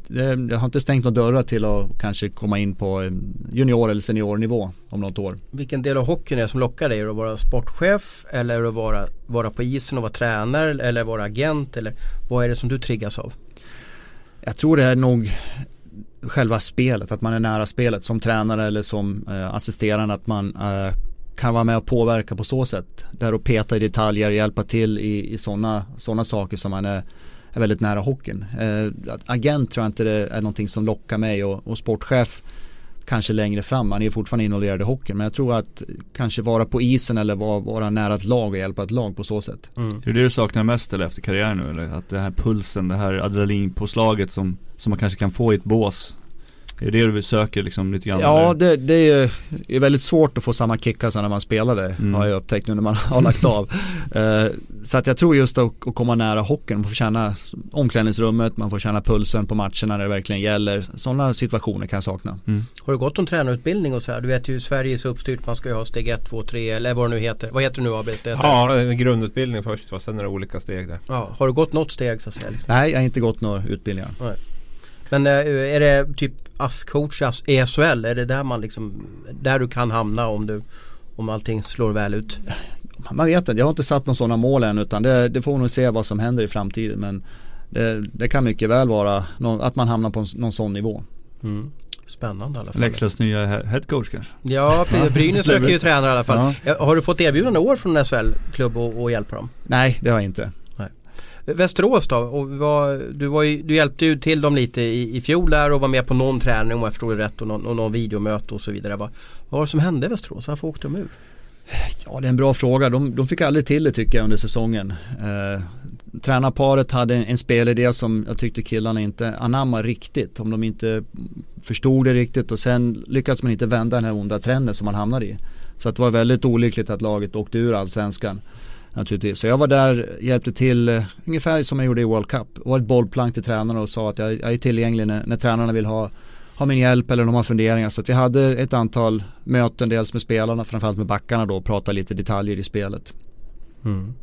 det, jag har inte stängt några dörrar till att kanske komma in på junior eller seniornivå om något år. Vilken del av hockeyn är det som lockar dig? Är det att vara sportchef eller att vara, vara på isen och vara tränare eller vara agent? Eller vad är det som du triggas av? Jag tror det är nog själva spelet, att man är nära spelet som tränare eller som eh, assisterande, att man eh, kan vara med och påverka på så sätt. Där och peta i detaljer, hjälpa till i, i sådana såna saker som man är, är väldigt nära hockeyn. Eh, agent tror jag inte det är någonting som lockar mig och, och sportchef kanske längre fram. Man är fortfarande involverad i hockeyn. Men jag tror att kanske vara på isen eller vara, vara nära ett lag och hjälpa ett lag på så sätt. Mm. Är det det du saknar mest eller efter karriären nu eller? Att det här pulsen, det här adrenalinpåslaget som, som man kanske kan få i ett bås. Är det det du söker liksom lite grann? Ja, det, det är, är väldigt svårt att få samma kickar som när man spelade mm. har jag upptäckt nu när man har lagt av. uh, så att jag tror just att, att komma nära hockeyn, man får känna omklädningsrummet, man får känna pulsen på matcherna när det verkligen gäller. Sådana situationer kan jag sakna. Mm. Har du gått någon tränarutbildning och så här? Du vet ju Sverige är så uppstyrt, man ska ju ha steg 1, 2, 3 eller vad det nu heter. Vad heter det nu ABS? Ja, grundutbildning först va, sen är det olika steg där. Ja, har du gått något steg så att säga? Liksom? Nej, jag har inte gått några utbildningar. Nej. Men eh, är det typ ASS-coach i SHL? Är det där man liksom, där du kan hamna om du, om allting slår väl ut? Man vet inte, jag har inte satt några sådana mål än utan det, det får nog se vad som händer i framtiden men det, det kan mycket väl vara någon, att man hamnar på en, någon sån nivå. Mm. Spännande i alla fall. Leksands nya headcoach kanske? Ja, Brynäs söker ju tränare i alla fall. Ja. Har du fått erbjudande år från SHL-klubb att hjälpa dem? Nej, det har jag inte. Västerås då? Och var, du, var ju, du hjälpte ju till dem lite i, i fjol där och var med på någon träning om jag förstår det rätt och någon, och någon videomöte och så vidare. Vad, vad var det som hände i Västerås? Varför åkte de ur? Ja det är en bra fråga. De, de fick aldrig till det tycker jag under säsongen. Eh, tränarparet hade en, en spelidé som jag tyckte killarna inte anammade riktigt. Om de inte förstod det riktigt och sen lyckades man inte vända den här onda trenden som man hamnade i. Så att det var väldigt olyckligt att laget åkte ur allsvenskan naturligtvis. Så jag var där, hjälpte till eh, ungefär som jag gjorde i World Cup. Jag var ett bollplank till tränarna och sa att jag, jag är tillgänglig när, när tränarna vill ha, ha min hjälp eller de har funderingar. Så att vi hade ett antal möten, dels med spelarna, framförallt med backarna då och pratade lite detaljer i spelet. Mm.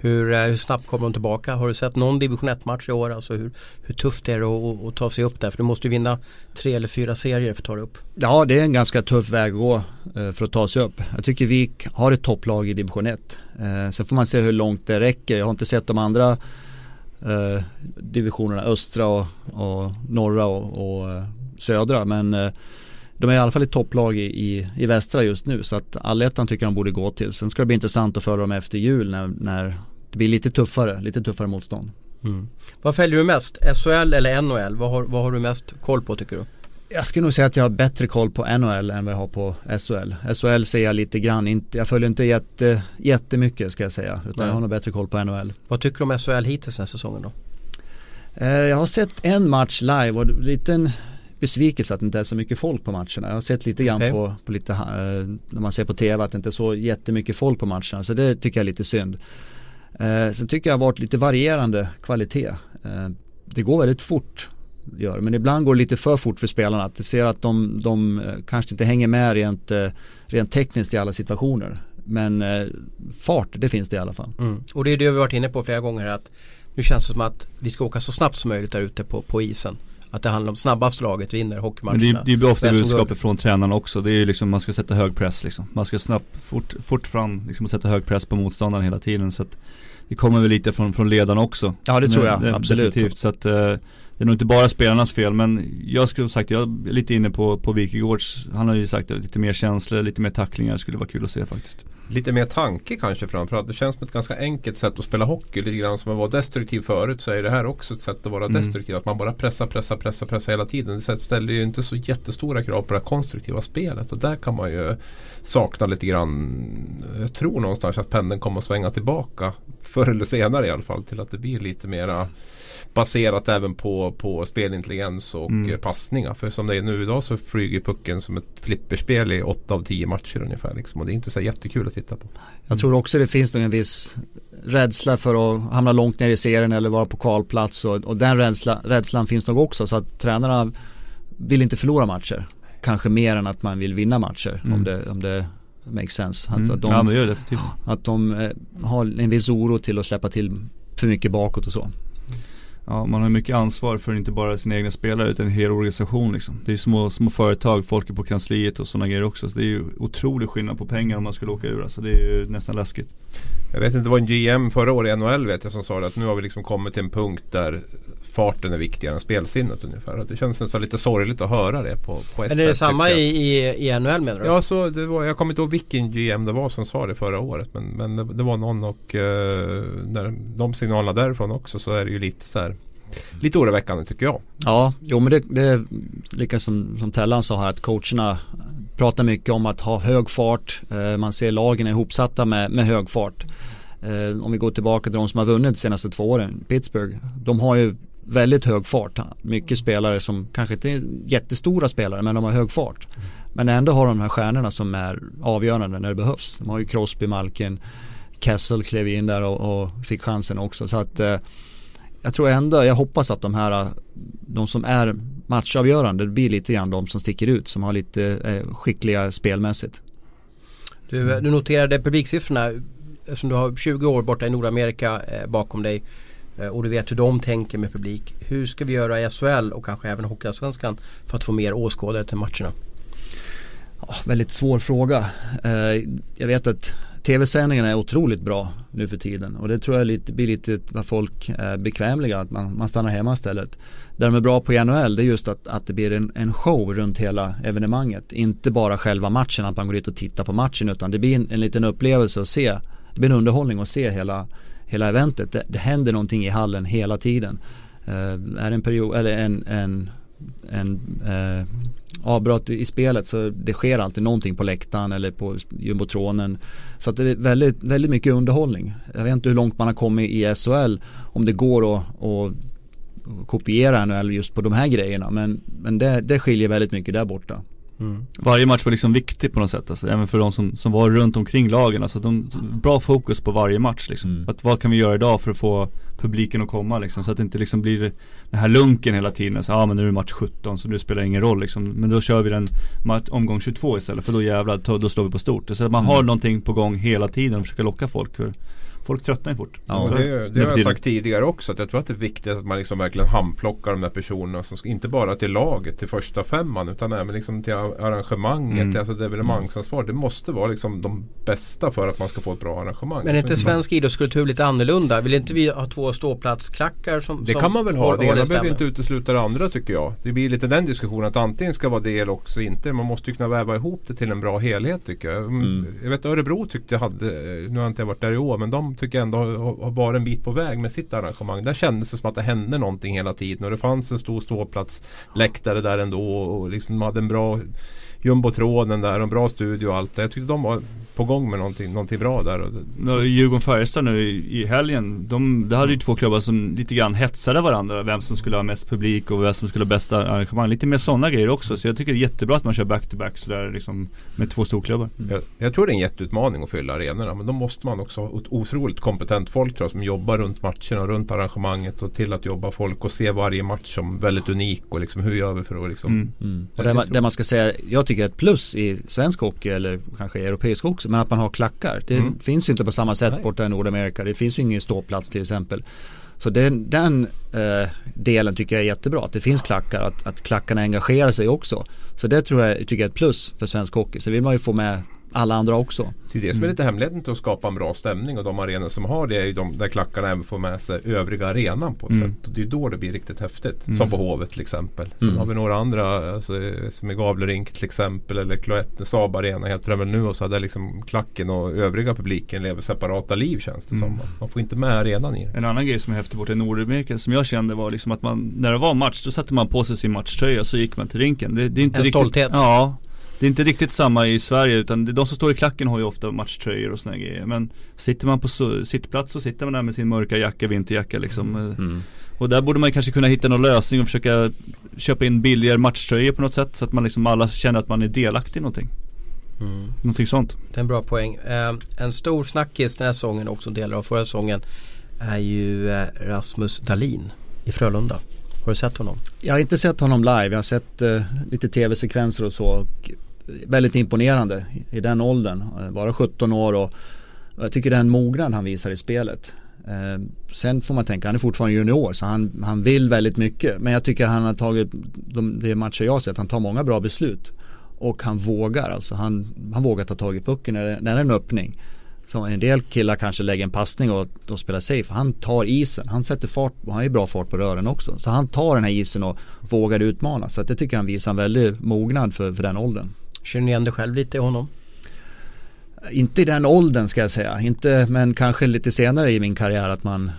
Hur, eh, hur, snabbt kommer de tillbaka? Har du sett någon division 1-match i år? Alltså hur, hur tufft är det att, att, ta sig upp där? För du måste ju vinna tre eller fyra serier för att ta dig upp. Ja, det är en ganska tuff väg att gå eh, för att ta sig upp. Jag tycker vi har ett topplag i division 1. Eh, sen får man se hur långt det räcker. Jag har inte sett de andra divisionerna, östra och, och norra och, och södra. Men de är i alla fall ett topplag i, i, i västra just nu så att allettan tycker jag de borde gå till. Sen ska det bli intressant att följa dem efter jul när, när det blir lite tuffare, lite tuffare motstånd. Mm. Vad följer du mest? SHL eller NHL? Vad har, vad har du mest koll på tycker du? Jag skulle nog säga att jag har bättre koll på NHL än vad jag har på SHL. SHL ser jag lite grann, inte, jag följer inte jätte, jättemycket ska jag säga. Utan Nej. jag har nog bättre koll på NHL. Vad tycker du om SHL hittills den här säsongen då? Eh, jag har sett en match live och en liten besvikelse att det inte är så mycket folk på matcherna. Jag har sett lite grann okay. på, på lite, eh, när man ser på tv att det inte är så jättemycket folk på matcherna. Så det tycker jag är lite synd. Eh, sen tycker jag det har varit lite varierande kvalitet. Eh, det går väldigt fort. Gör, men ibland går det lite för fort för spelarna. Att det ser att de, de eh, kanske inte hänger med rent, eh, rent tekniskt i alla situationer. Men eh, fart, det finns det i alla fall. Mm. Och det är det vi varit inne på flera gånger. att Nu känns det som att vi ska åka så snabbt som möjligt där ute på, på isen. Att det handlar om snabbast laget vinner hockeymatcherna. Men det, det är ofta budskapet från tränarna också. Det är ju liksom man ska sätta hög press liksom. Man ska snabbt, fort, fort fram liksom och sätta hög press på motståndaren hela tiden. Så att det kommer väl lite från, från ledarna också. Ja det tror jag, det, absolut. Definitivt. Så att uh, det är nog inte bara spelarnas fel men jag skulle sagt, jag är lite inne på, på Wikegårds, han har ju sagt att lite mer känslor, lite mer tacklingar skulle vara kul att se faktiskt. Lite mer tanke kanske framförallt. Det känns som ett ganska enkelt sätt att spela hockey. Lite grann som att vara destruktiv förut så är det här också ett sätt att vara mm. destruktiv. Att man bara pressar, pressar, pressar, pressar hela tiden. Det ställer ju inte så jättestora krav på det konstruktiva spelet. Och där kan man ju sakna lite grann. Jag tror någonstans att pendeln kommer att svänga tillbaka. Förr eller senare i alla fall. Till att det blir lite mera baserat även på, på spelintelligens och mm. passningar. För som det är nu idag så flyger pucken som ett flipperspel i 8 av 10 matcher ungefär. Liksom. Och det är inte så jättekul att titta på. Jag tror också det finns en viss rädsla för att hamna långt ner i serien eller vara på kvalplats. Och, och den rädsla, rädslan finns nog också. Så att tränarna vill inte förlora matcher. Kanske mer än att man vill vinna matcher. Mm. Om, det, om det makes sense. Att, mm. att de, ja, det gör det Att de eh, har en viss oro till att släppa till för mycket bakåt och så. Ja, man har mycket ansvar för inte bara sina egna spelare utan en hel organisation liksom. Det är ju små, små företag, folk är på kansliet och sådana grejer också. Så det är ju otrolig skillnad på pengar om man skulle åka ur. Alltså det är ju nästan läskigt. Jag vet inte, det var en GM förra året i NHL vet jag som sa det att nu har vi liksom kommit till en punkt där farten är viktigare än spelsinnet ungefär. Det känns nästan lite sorgligt att höra det på, på ett sätt. Men är det samma i, i, i NHL menar du? Ja, så det var, jag kommer inte ihåg vilken GM det var som sa det förra året. Men, men det, det var någon och eh, när de signalerna därifrån också så är det ju lite så här lite oroväckande tycker jag. Ja, jo men det, det är lika som, som Tellan sa här att coacherna pratar mycket om att ha hög fart. Eh, man ser lagen är ihopsatta med, med hög fart. Eh, om vi går tillbaka till de som har vunnit de senaste två åren, Pittsburgh. De har ju väldigt hög fart. Mycket spelare som kanske inte är jättestora spelare men de har hög fart. Men ändå har de här stjärnorna som är avgörande när det behövs. De har ju Crosby, Malkin, Kessel klev in där och, och fick chansen också. Så att eh, jag tror ändå, jag hoppas att de här, de som är matchavgörande, det blir lite grann de som sticker ut, som har lite eh, skickliga spelmässigt. Du, du noterade publiksiffrorna eftersom du har 20 år borta i Nordamerika eh, bakom dig eh, Eh, och du vet hur de tänker med publik. Hur ska vi göra i SHL och kanske även Hockeyallsvenskan för att få mer åskådare till matcherna? Ja, väldigt svår fråga. Eh, jag vet att tv-sändningarna är otroligt bra nu för tiden och det tror jag lite, blir lite vad folk är bekvämliga, att man, man stannar hemma istället. Det de är bra på i NHL det är just att, att det blir en, en show runt hela evenemanget. Inte bara själva matchen, att man går dit och tittar på matchen utan det blir en, en liten upplevelse att se. Det blir en underhållning att se hela, hela eventet. Det, det händer någonting i hallen hela tiden. Uh, är en period, eller en, en, en uh, avbrott i spelet så det sker alltid någonting på läktaren eller på jumbotronen. Så att det är väldigt, väldigt mycket underhållning. Jag vet inte hur långt man har kommit i SHL om det går att, att kopiera NHL just på de här grejerna men, men det, det skiljer väldigt mycket där borta. Mm. Varje match var liksom viktig på något sätt, alltså, även för de som, som var runt omkring lagen. Alltså, de, bra fokus på varje match liksom. Mm. Att, vad kan vi göra idag för att få publiken att komma liksom, så att det inte liksom blir den här lunken hela tiden. Så, ja ah, men nu är det match 17 så nu spelar det ingen roll liksom. Men då kör vi den omgång 22 istället för då jävlar, då slår vi på stort. Så att man mm. har någonting på gång hela tiden och försöker locka folk. För, folk tröttnar ju fort. Ja, det, det har jag sagt tidigare också. Att jag tror att det är viktigt att man liksom verkligen handplockar de där personerna. Som, inte bara till laget, till första femman. Utan även liksom till arrangemanget, mm. alltså evenemangsansvar. Det måste vara liksom de bästa för att man ska få ett bra arrangemang. Men är inte svensk idrottskultur lite annorlunda? Vill inte vi ha två ståplatsklackar som Det som kan man väl ha. Det ena behöver inte utesluta det andra tycker jag. Det blir lite den diskussionen att antingen ska vara det eller också inte. Man måste ju kunna väva ihop det till en bra helhet tycker jag. Mm. Jag vet Örebro tyckte jag hade, nu har jag inte varit där i år, men de tycker jag ändå har, har varit en bit på väg med sitt arrangemang. Där kändes det som att det hände någonting hela tiden och det fanns en stor ståplats läktare där ändå och liksom de hade en bra jumbotronen där och en bra studio och allt det. Jag tyckte de var på gång med någonting, någonting bra där. Djurgården-Färjestad nu i, i helgen, de, det hade ju två klubbar som lite grann hetsade varandra. Vem som skulle ha mest publik och vem som skulle ha bästa arrangemang. Lite mer sådana grejer också. Så jag tycker det är jättebra att man kör back-to-back sådär liksom med två storklubbar. Mm. Jag, jag, tror det är en jätteutmaning att fylla arenorna. Men då måste man också ha otroligt kompetent folk tror jag, som jobbar runt matcherna och runt arrangemanget och till att jobba folk och se varje match som väldigt unik och liksom hur gör vi för att liksom mm. Mm. Och det, man, det man ska säga, jag tycker ett plus i svensk hockey eller kanske europeisk också men att man har klackar. Det mm. finns ju inte på samma sätt Nej. borta i Nordamerika. Det finns ju ingen ståplats till exempel. Så den, den eh, delen tycker jag är jättebra. Att det finns klackar, att, att klackarna engagerar sig också. Så det tror jag tycker jag är ett plus för svensk hockey. Så vill man ju få med alla andra också. Det är det som är mm. lite hemligheten till att skapa en bra stämning och de arenor som har det är ju de där klackarna även får med sig övriga arenan på ett mm. sätt. Och det är då det blir riktigt häftigt. Mm. Som på Hovet till exempel. Sen mm. har vi några andra alltså, som i Gavlerink till exempel eller Cloette, Saab Arena heter det väl nu och så hade liksom klacken och övriga publiken lever separata liv känns det som. Mm. Man får inte med arenan i det. En annan grej som är häftig borta i Nordamerika som jag kände var liksom att man när det var match då satte man på sig sin matchtröja så gick man till rinken. Det, det är inte en riktigt, stolthet. Ja, det är inte riktigt samma i Sverige utan de som står i klacken har ju ofta matchtröjor och sådana grejer. Men sitter man på sittplats så sitter man där med sin mörka jacka, vinterjacka liksom. Mm. mm. Och där borde man kanske kunna hitta någon lösning och försöka köpa in billigare matchtröjor på något sätt. Så att man liksom alla känner att man är delaktig i någonting. Mm. Någonting sånt. Det är en bra poäng. Eh, en stor snackis den här säsongen, också delar av förra säsongen, är ju eh, Rasmus Dahlin i Frölunda. Har du sett honom? Jag har inte sett honom live. Jag har sett eh, lite tv-sekvenser och så. Och väldigt imponerande i den åldern. Eh, bara 17 år och jag tycker det är en mognad han visar i spelet. Eh, sen får man tänka, han är fortfarande junior så han, han vill väldigt mycket. Men jag tycker han har tagit, de, de matcher jag har sett, han tar många bra beslut. Och han vågar alltså, han, han vågar ta tag i pucken när det, när det är en öppning. Så en del killar kanske lägger en passning och, och spelar safe. Han tar isen, han sätter fart, han har ju bra fart på rören också. Så han tar den här isen och vågar utmana. Så att det tycker jag han visar en väldig mognad för, för den åldern. Känner ni igen dig själv lite i honom? Inte i den åldern ska jag säga. Inte, men kanske lite senare i min karriär att man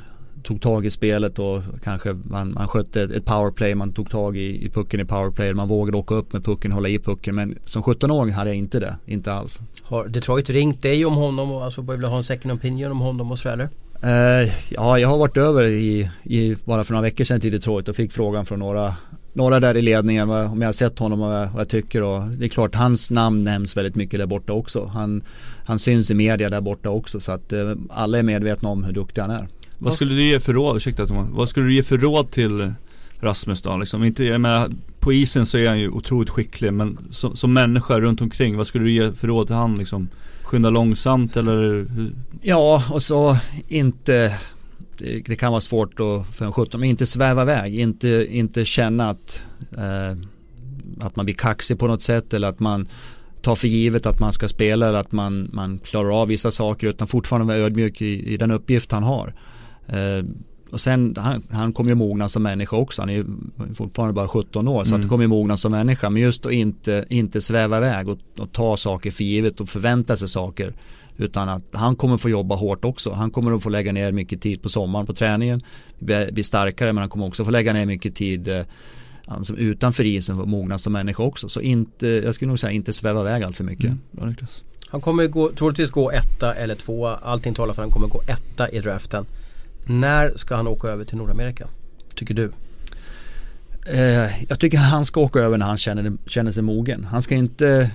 tog tag i spelet och kanske man, man skötte ett powerplay, man tog tag i, i pucken i powerplay, man vågade åka upp med pucken, hålla i pucken. Men som 17-åring hade jag inte det, inte alls. Har Detroit ringt dig om honom och alltså börjat ha en second opinion om honom och sådär? Uh, ja, jag har varit över i, i, bara för några veckor sedan till Detroit och fick frågan från några, några där i ledningen om jag har sett honom och vad jag tycker. Och det är klart, hans namn nämns väldigt mycket där borta också. Han, han syns i media där borta också så att uh, alla är medvetna om hur duktig han är. Vad skulle du ge för råd, ursäkta Thomas, vad skulle du ge för råd till Rasmus då? Liksom inte, jag menar, på isen så är han ju otroligt skicklig men som, som människa runt omkring, vad skulle du ge för råd till han liksom? Skynda långsamt eller? Ja, och så inte det, kan vara svårt då för en 17, men inte sväva iväg, inte, inte känna att, eh, att man blir kaxig på något sätt eller att man tar för givet att man ska spela eller att man, man klarar av vissa saker utan fortfarande vara ödmjuk i, i den uppgift han har. Eh, och sen, han, han kommer ju mogna som människa också. Han är ju fortfarande bara 17 år. Så mm. att han kommer ju mogna som människa. Men just att inte, inte sväva iväg och, och ta saker för givet och förvänta sig saker. Utan att han kommer få jobba hårt också. Han kommer att få lägga ner mycket tid på sommaren på träningen. Bli, starkare men han kommer också få lägga ner mycket tid alltså utanför isen för att mogna som människa också. Så inte, jag skulle nog säga inte sväva iväg allt för mycket. Mm. Han kommer gå, troligtvis gå etta eller tvåa. Allting talar för att han kommer gå etta i draften. När ska han åka över till Nordamerika? Tycker du? Eh, jag tycker han ska åka över när han känner, känner sig mogen. Han ska inte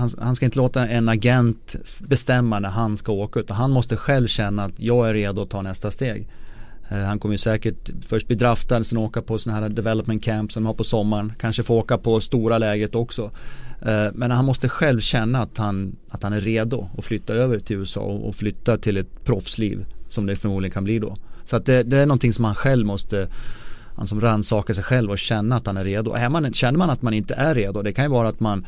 han, han, ska inte låta en agent bestämma när han ska åka utan han måste själv känna att jag är redo att ta nästa steg. Eh, han kommer ju säkert först bli draftad, sen åka på sådana här development camp som de har på sommaren. Kanske få åka på stora läget också. Eh, men han måste själv känna att han, att han är redo att flytta över till USA och flytta till ett proffsliv som det förmodligen kan bli då. Så att det, det är någonting som han själv måste han som rannsakar sig själv och känna att han är redo. Är man, känner man att man inte är redo, det kan ju vara att man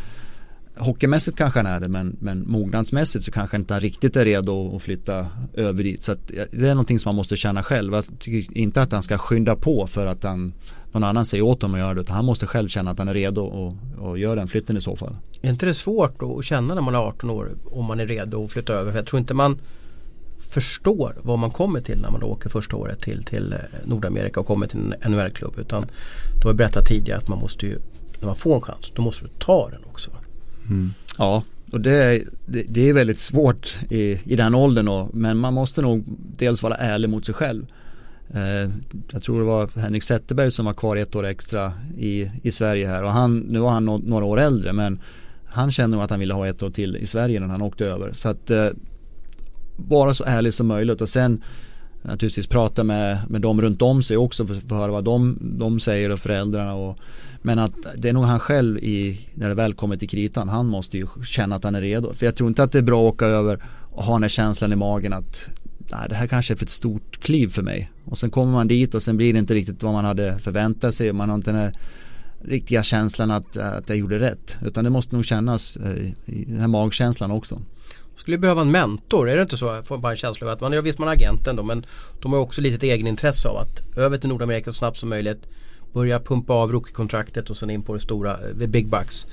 Hockeymässigt kanske han är det men, men mognadsmässigt så kanske inte han riktigt är redo att flytta över dit. Så att det är någonting som man måste känna själv. Jag tycker inte att han ska skynda på för att han någon annan säger åt honom att göra det. Utan han måste själv känna att han är redo och, och göra den flytten i så fall. Är inte det svårt att känna när man är 18 år om man är redo att flytta över? För jag tror inte man förstår vad man kommer till när man åker första året till, till Nordamerika och kommer till en NHL-klubb. Utan du har berättat tidigare att man måste ju, när man får en chans, då måste du ta den också. Mm. Ja, och det är, det, det, är väldigt svårt i, i den åldern då. men man måste nog dels vara ärlig mot sig själv. Eh, jag tror det var Henrik Zetterberg som var kvar ett år extra i, i Sverige här och han, nu var han no, några år äldre men han kände nog att han ville ha ett år till i Sverige när han åkte över. Så att eh, vara så ärlig som möjligt och sen naturligtvis prata med, med dem runt om sig också för, för att höra vad de, de säger och föräldrarna. Och, men att det är nog han själv i, när det väl kommer till kritan, han måste ju känna att han är redo. För jag tror inte att det är bra att åka över och ha den här känslan i magen att nej, det här kanske är för ett stort kliv för mig. Och sen kommer man dit och sen blir det inte riktigt vad man hade förväntat sig man har inte den här riktiga känslan att, att jag gjorde rätt. Utan det måste nog kännas, eh, i den här magkänslan också. Skulle behöva en mentor, är det inte så? Jag får bara en känsla av att man, ja visst man är agenten då men de har också lite ett egenintresse av att över till Nordamerika så snabbt som möjligt börja pumpa av rookie-kontraktet och sen in på det stora, the eh, big bucks.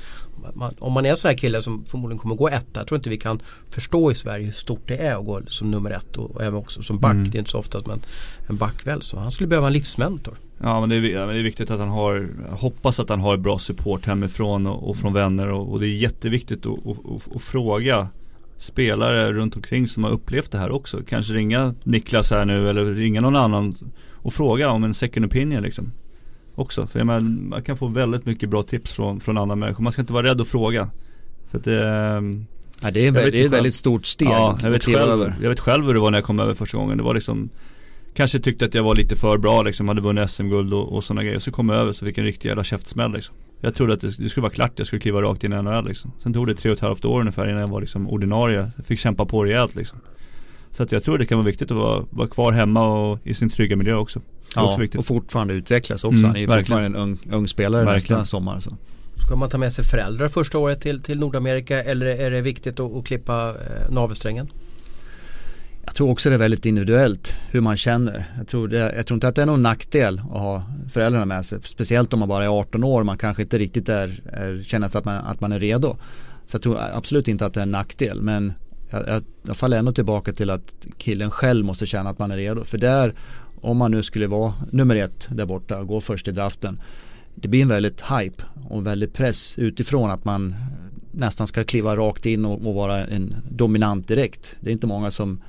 Man, om man är en sån här kille som förmodligen kommer gå etta, jag tror inte vi kan förstå i Sverige hur stort det är att gå som nummer ett och, och även också som back. Mm. Det är inte så ofta att man en back väl så han skulle behöva en livsmentor. Ja men det är, det är viktigt att han har, hoppas att han har bra support hemifrån och, och från vänner och, och, det är jätteviktigt att, att, att fråga spelare runt omkring som har upplevt det här också. Kanske ringa Niklas här nu eller ringa någon annan och fråga om en second opinion liksom. Också, för menar, man kan få väldigt mycket bra tips från, från andra människor. Man ska inte vara rädd att fråga. För att det ehm, Ja, det är, det är ett väldigt stort steg ja, jag vet, själv, över. jag vet själv hur det var när jag kom över första gången. Det var liksom Kanske tyckte att jag var lite för bra liksom, hade vunnit SM-guld och, och sådana grejer. Så kom jag över så fick jag en riktig jävla käftsmäll liksom. Jag trodde att det, det, skulle vara klart, jag skulle kliva rakt in i NHL liksom. Sen tog det tre och ett halvt år ungefär innan jag var liksom ordinarie. Jag fick kämpa på rejält liksom. Så att jag tror det kan vara viktigt att vara, vara kvar hemma och i sin trygga miljö också. Ja, också och fortfarande utvecklas också. Mm, Han är ju fortfarande en ung, ung spelare verkligen. nästa sommar. Så. Ska man ta med sig föräldrar första året till, till Nordamerika eller är det viktigt att, att klippa eh, navelsträngen? Jag tror också det är väldigt individuellt hur man känner. Jag tror, det, jag tror inte att det är någon nackdel att ha föräldrarna med sig. Speciellt om man bara är 18 år och man kanske inte riktigt är, är, känner att man, att man är redo. Så jag tror absolut inte att det är en nackdel. Men jag, jag, jag faller ändå tillbaka till att killen själv måste känna att man är redo. För där, om man nu skulle vara nummer ett där borta och gå först i draften. Det blir en väldigt hype och väldigt press utifrån att man nästan ska kliva rakt in och, och vara en dominant direkt. Det är inte många som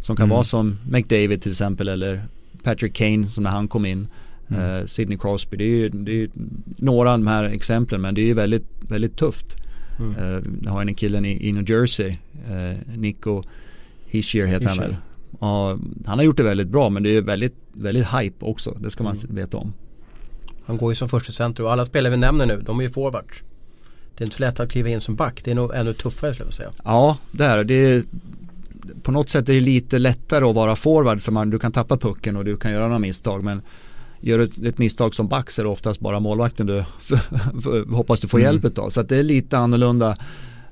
Som kan Mm. vara som McDavid till exempel eller Patrick Kane som när han kom in. Mm. Eh, Sidney Crosby. Det är ju några av de här exemplen men det är ju väldigt, väldigt tufft. Mm. Eh, jag har en killen i, i New Jersey, eh, Nico Hischier heter han Hischier. väl. Ja, han har gjort det väldigt bra men det är väldigt, väldigt hype också. Det ska man Mm. veta om. Han går ju som första center och alla spelare vi nämner nu, de är ju forwards. Det är inte så lätt att kliva in som back. Det är nog ännu tuffare skulle jag säga. Ja, det är det. är, På något sätt är det lite lättare att vara forward för man, du kan tappa pucken och du kan göra några misstag men Gör du ett, misstag som back så är det oftast bara målvakten du hoppas du får Mm. hjälp utav. Så det är lite annorlunda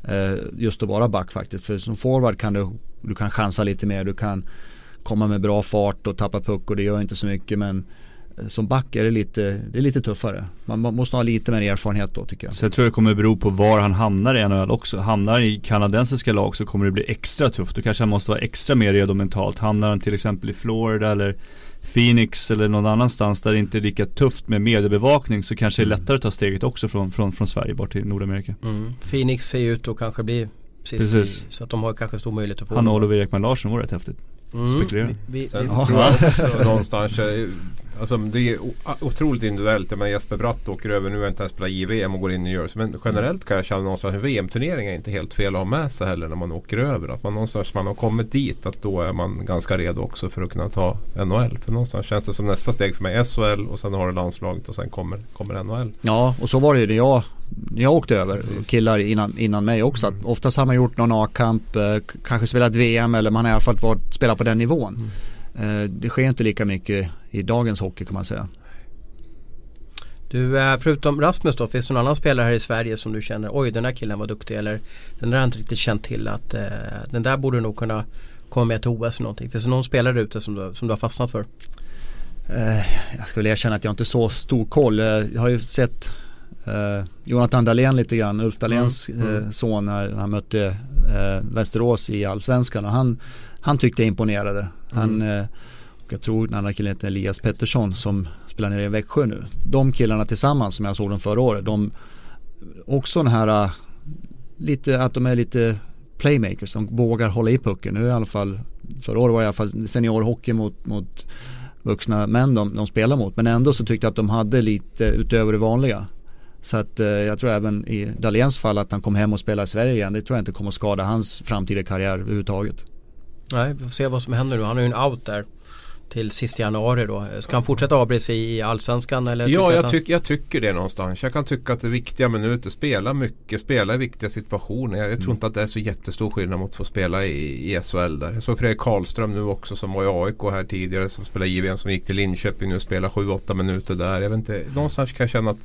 eh, just att vara back faktiskt. För som forward kan du, du kan chansa lite mer, du kan komma med bra fart och tappa puck och det gör inte så mycket men eh, som back är det lite, det är lite tuffare. Man, måste ha lite mer erfarenhet då tycker jag. Så jag tror det kommer bero på var han hamnar i NHL också. Hamnar i kanadensiska lag så kommer det bli extra tufft. Då kanske han måste vara extra mer redo mentalt. Hamnar han till exempel i Florida eller Phoenix eller någon annanstans där det inte är lika tufft med mediebevakning så kanske det är lättare att ta steget också från, från, från Sverige bort till Nordamerika. Phoenix ser ju ut att kanske bli sist Precis. i, så att de har kanske stor möjlighet att få Han och Oliver Ekman Larsson var rätt häftigt. mm. spekulerar. Vi, vi, Sen vi, tror jag också någonstans Alltså det är otroligt individuellt. Jag menar Jesper Bratt åker över, nu jag inte ens spelat JVM och går in i Jersey. Men generellt kan jag känna någonstans att en VM-turnering är inte helt fel att ha med sig heller när man åker över. Att man någonstans man har kommit dit att då är man ganska redo också för att kunna ta NHL. För någonstans känns det som nästa steg för mig SHL och sen har du landslaget och sen kommer, kommer NHL. Ja, och så var det ju när jag, när jag åkte över. Precis. Killar innan, innan mig också. Att oftast har man gjort någon A-kamp, eh, kanske spelat VM eller man har i alla fall varit, spelat på den nivån. Eh, det sker inte lika mycket i dagens hockey kan man säga. du, eh, förutom Rasmus då, finns det någon annan spelare här i Sverige som du känner, oj den där killen var duktig eller den där har inte riktigt känt till att eh, den där borde nog kunna komma med till OS eller någonting. Finns det någon spelare ute som du, som du har fastnat för? Eh, jag skulle erkänna att jag inte så stor koll. Eh, jag har ju sett eh, Jonathan Dahlén lite grann, Ulf Dahléns Mm, mm. Eh, son när han mötte eh, Västerås i Allsvenskan. Och han, han tyckte jag imponerade. Han, Mm. eh, och jag tror den andra killen heter Elias Pettersson som spelar nere i Växjö nu. De killarna tillsammans som jag såg dem förra året. De, också den här eh, lite, att de är lite playmakers som vågar hålla i pucken. Nu i alla fall, förra året var det i alla fall seniorhockey mot, mot vuxna män de, de spelar mot. Men ändå så tyckte jag att de hade lite utöver det vanliga. Så att eh, jag tror även i Dahléns fall att han kom hem och spelade i Sverige igen. Det tror jag inte kommer att skada hans framtida karriär överhuvudtaget. Nej, vi får se vad som händer nu. Han har ju en out där till sista januari då. Ska han fortsätta ABC i Allsvenskan eller? Ja, jag, han... tyck, jag tycker det någonstans. Jag kan tycka att det är viktiga minuter. Spela mycket, spela i viktiga situationer. Jag, jag tror inte att det är så jättestor skillnad mot att få spela i, i SHL där. Jag såg Fredrik Karlström nu också som var i AIK här tidigare som spelade JVM som gick till Linköping nu och spelar 7-8 minuter där. Jag vet inte, någonstans kan jag känna att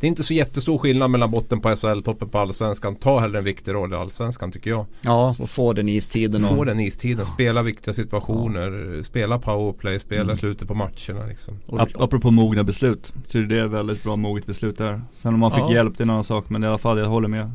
det är inte så jättestor skillnad mellan botten på SHL och toppen på Allsvenskan. Ta hellre en viktig roll i Allsvenskan tycker jag. Ja, och få den istiden. Få den istiden, spela viktiga situationer, spela powerplay, spela slutet på matcherna liksom. och, Ap- apropå mogna beslut. Så är det väldigt bra moget beslut där. Sen om man fick Ja. hjälp det är en annan sak men i alla fall jag håller med.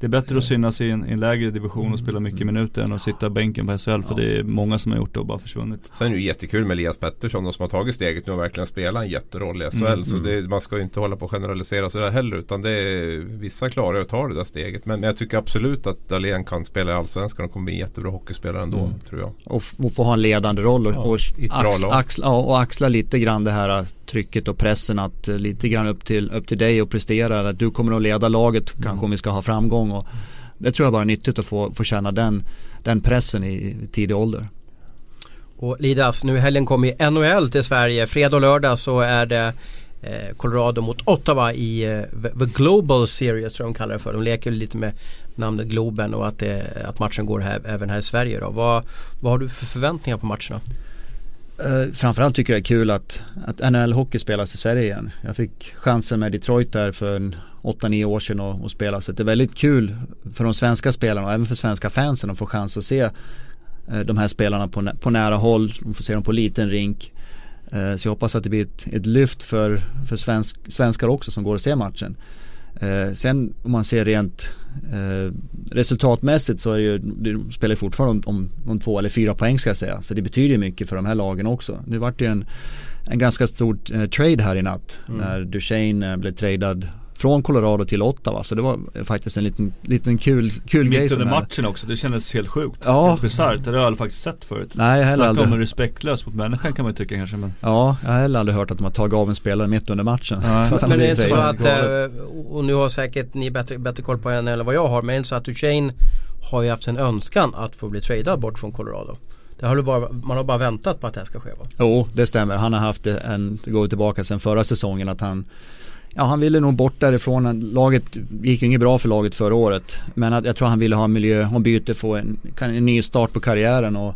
Det är bättre att synas i en, i en lägre division och spela mycket minuter än att sitta bänken på SHL för det är många som har gjort det och bara försvunnit. Sen är det ju jättekul med Elias Pettersson då, som har tagit steget nu och verkligen spelat en jätteroll i SHL. Mm, så det, man ska ju inte hålla på och generalisera sådär heller. Utan det är, vissa klarar att ta det där steget. Men jag tycker absolut att Dahlén kan spela i Allsvenskan och kommer bli en jättebra hockeyspelare ändå. Mm. Tror jag. och, och få ha en ledande roll och, Ja, och, i ett bra ax, lag. axla, ja, och axla lite grann det här trycket och pressen att eh, lite grann upp till, upp till dig och prestera. Att du kommer att leda laget Mm. kanske om vi ska ha framgång. Och, det tror jag bara är nyttigt att få, få känna den, den pressen i, tidig ålder. Och Lidas, nu i helgen kommer ju NHL till Sverige. Fredag och lördag så är det eh, Colorado mot Ottawa i eh, The the Global Series tror jag de kallar det för. De leker lite med namnet Globen och att, det, att matchen går här, även här i Sverige då. Vad, vad har du för förväntningar på matcherna? Eh, framförallt tycker jag det är kul att, att NHL-hockey spelas i Sverige igen. Jag fick chansen med Detroit där för 8-9 år sedan och, och spela. Så det är väldigt kul för de svenska spelarna och även för svenska fansen att få chans att se eh, de här spelarna på, nä- på nära håll. De får se dem på liten rink. Eh, så jag hoppas att det blir ett, ett lyft för, för svensk, svenskar också som går och ser matchen. Sen om man ser rent eh, resultatmässigt så är det ju, de spelar fortfarande om, om, om två eller fyra poäng ska jag säga. Så det betyder ju mycket för de här lagen också. Nu vart det ju en, en ganska stor eh, trade här i natt. Mm. När Duchene eh, blev tradad från Colorado till Ottawa. Så det var faktiskt en liten, liten kul, kul grej Mitt under matchen också, det kändes helt sjukt. Ja. Helt bisarrt, det har jag aldrig faktiskt sett förut. Nej, jag har heller Snacka om aldrig, respektlöst mot människan kan man ju tycka kanske men ja, jag har heller aldrig hört att de har tagit av en spelare mitt under matchen. Nej. Men det är inte så att, eh, och nu har säkert ni bättre, bättre koll på henne än vad jag har, men det är inte så att Duchene har ju haft en önskan att få bli tradad bort från Colorado. Det har du bara, man har bara väntat på att det här ska ske va? Jo, det stämmer. Han har haft en, det går tillbaka sedan förra säsongen att han Ja han ville nog bort därifrån. Laget gick ju inget bra för laget förra året. Men att, jag tror han ville ha miljö och byte, få en, en ny start på karriären och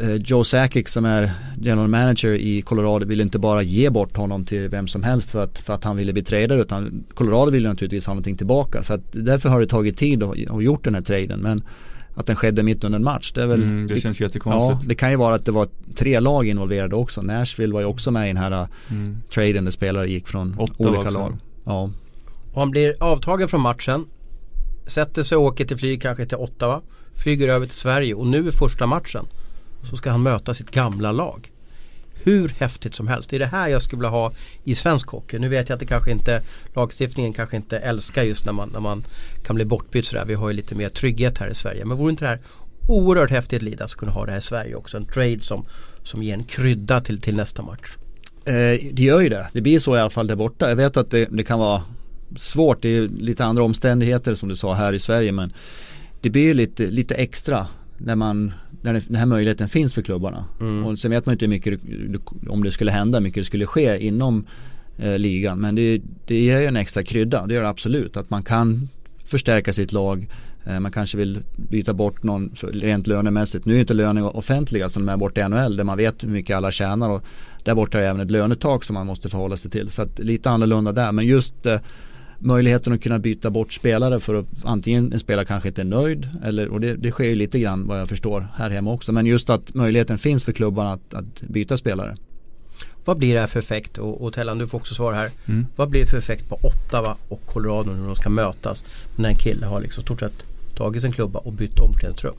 eh, Joe Sakic som är general manager i Colorado ville inte bara ge bort honom till vem som helst för att, för att han ville bli tradad utan Colorado ville naturligtvis ha någonting tillbaka. Så att därför har det tagit tid och, och gjort den här traden. Men att den skedde mitt under en match, det är väl mm, det känns Ja, jättekonstigt. det kan ju vara att det var tre lag involverade också. Nashville var ju också med i den här Mm. traden där spelare gick från Ottawa olika också. lag. Ja. Och han blir avtagen från matchen. Sätter sig och åker till flyg kanske till Ottawa. Flyger över till Sverige och nu i första matchen så ska han möta sitt gamla lag. Hur häftigt som helst. Det är det här jag skulle vilja ha i svensk hockey. Nu vet jag att det kanske inte lagstiftningen kanske inte älskar just när man, när man kan bli bortbytt sådär. Vi har ju lite mer trygghet här i Sverige. Men vore inte det här oerhört häftigt Lidas att kunna ha det här i Sverige också. En trade som, som ger en krydda till, till nästa match. Eh, det gör ju det. Det blir så i alla fall där borta. Jag vet att det, det kan vara svårt. Det är lite andra omständigheter som du sa här i Sverige. Men det blir ju lite, lite extra när man när det- den här möjligheten finns för klubbarna. Mm. Och sen vet man inte hur mycket om det skulle hända, hur mycket det skulle ske inom eh, ligan. Men det, det ger ju en extra krydda, det gör det absolut. Att man kan förstärka sitt lag. Eh, man kanske vill byta bort någon rent lönemässigt. Nu är inte löner offentliga som de är borta i NHL där man vet hur mycket alla tjänar. Och där borta är det även ett lönetak som man måste förhålla sig till. Så att lite annorlunda där. Men just eh, möjligheten att kunna byta bort spelare för att antingen en spelare kanske inte är nöjd eller, och det, det sker ju lite grann vad jag förstår här hemma också. Men just att möjligheten finns för klubbarna att, att byta spelare. Vad blir det här för effekt? Och, och Tellan du får också svara här. Mm. Vad blir det för effekt på Ottawa och Colorado när de ska mötas? När en kille har liksom stort sett tagit sin klubba och bytt omklädningsrum.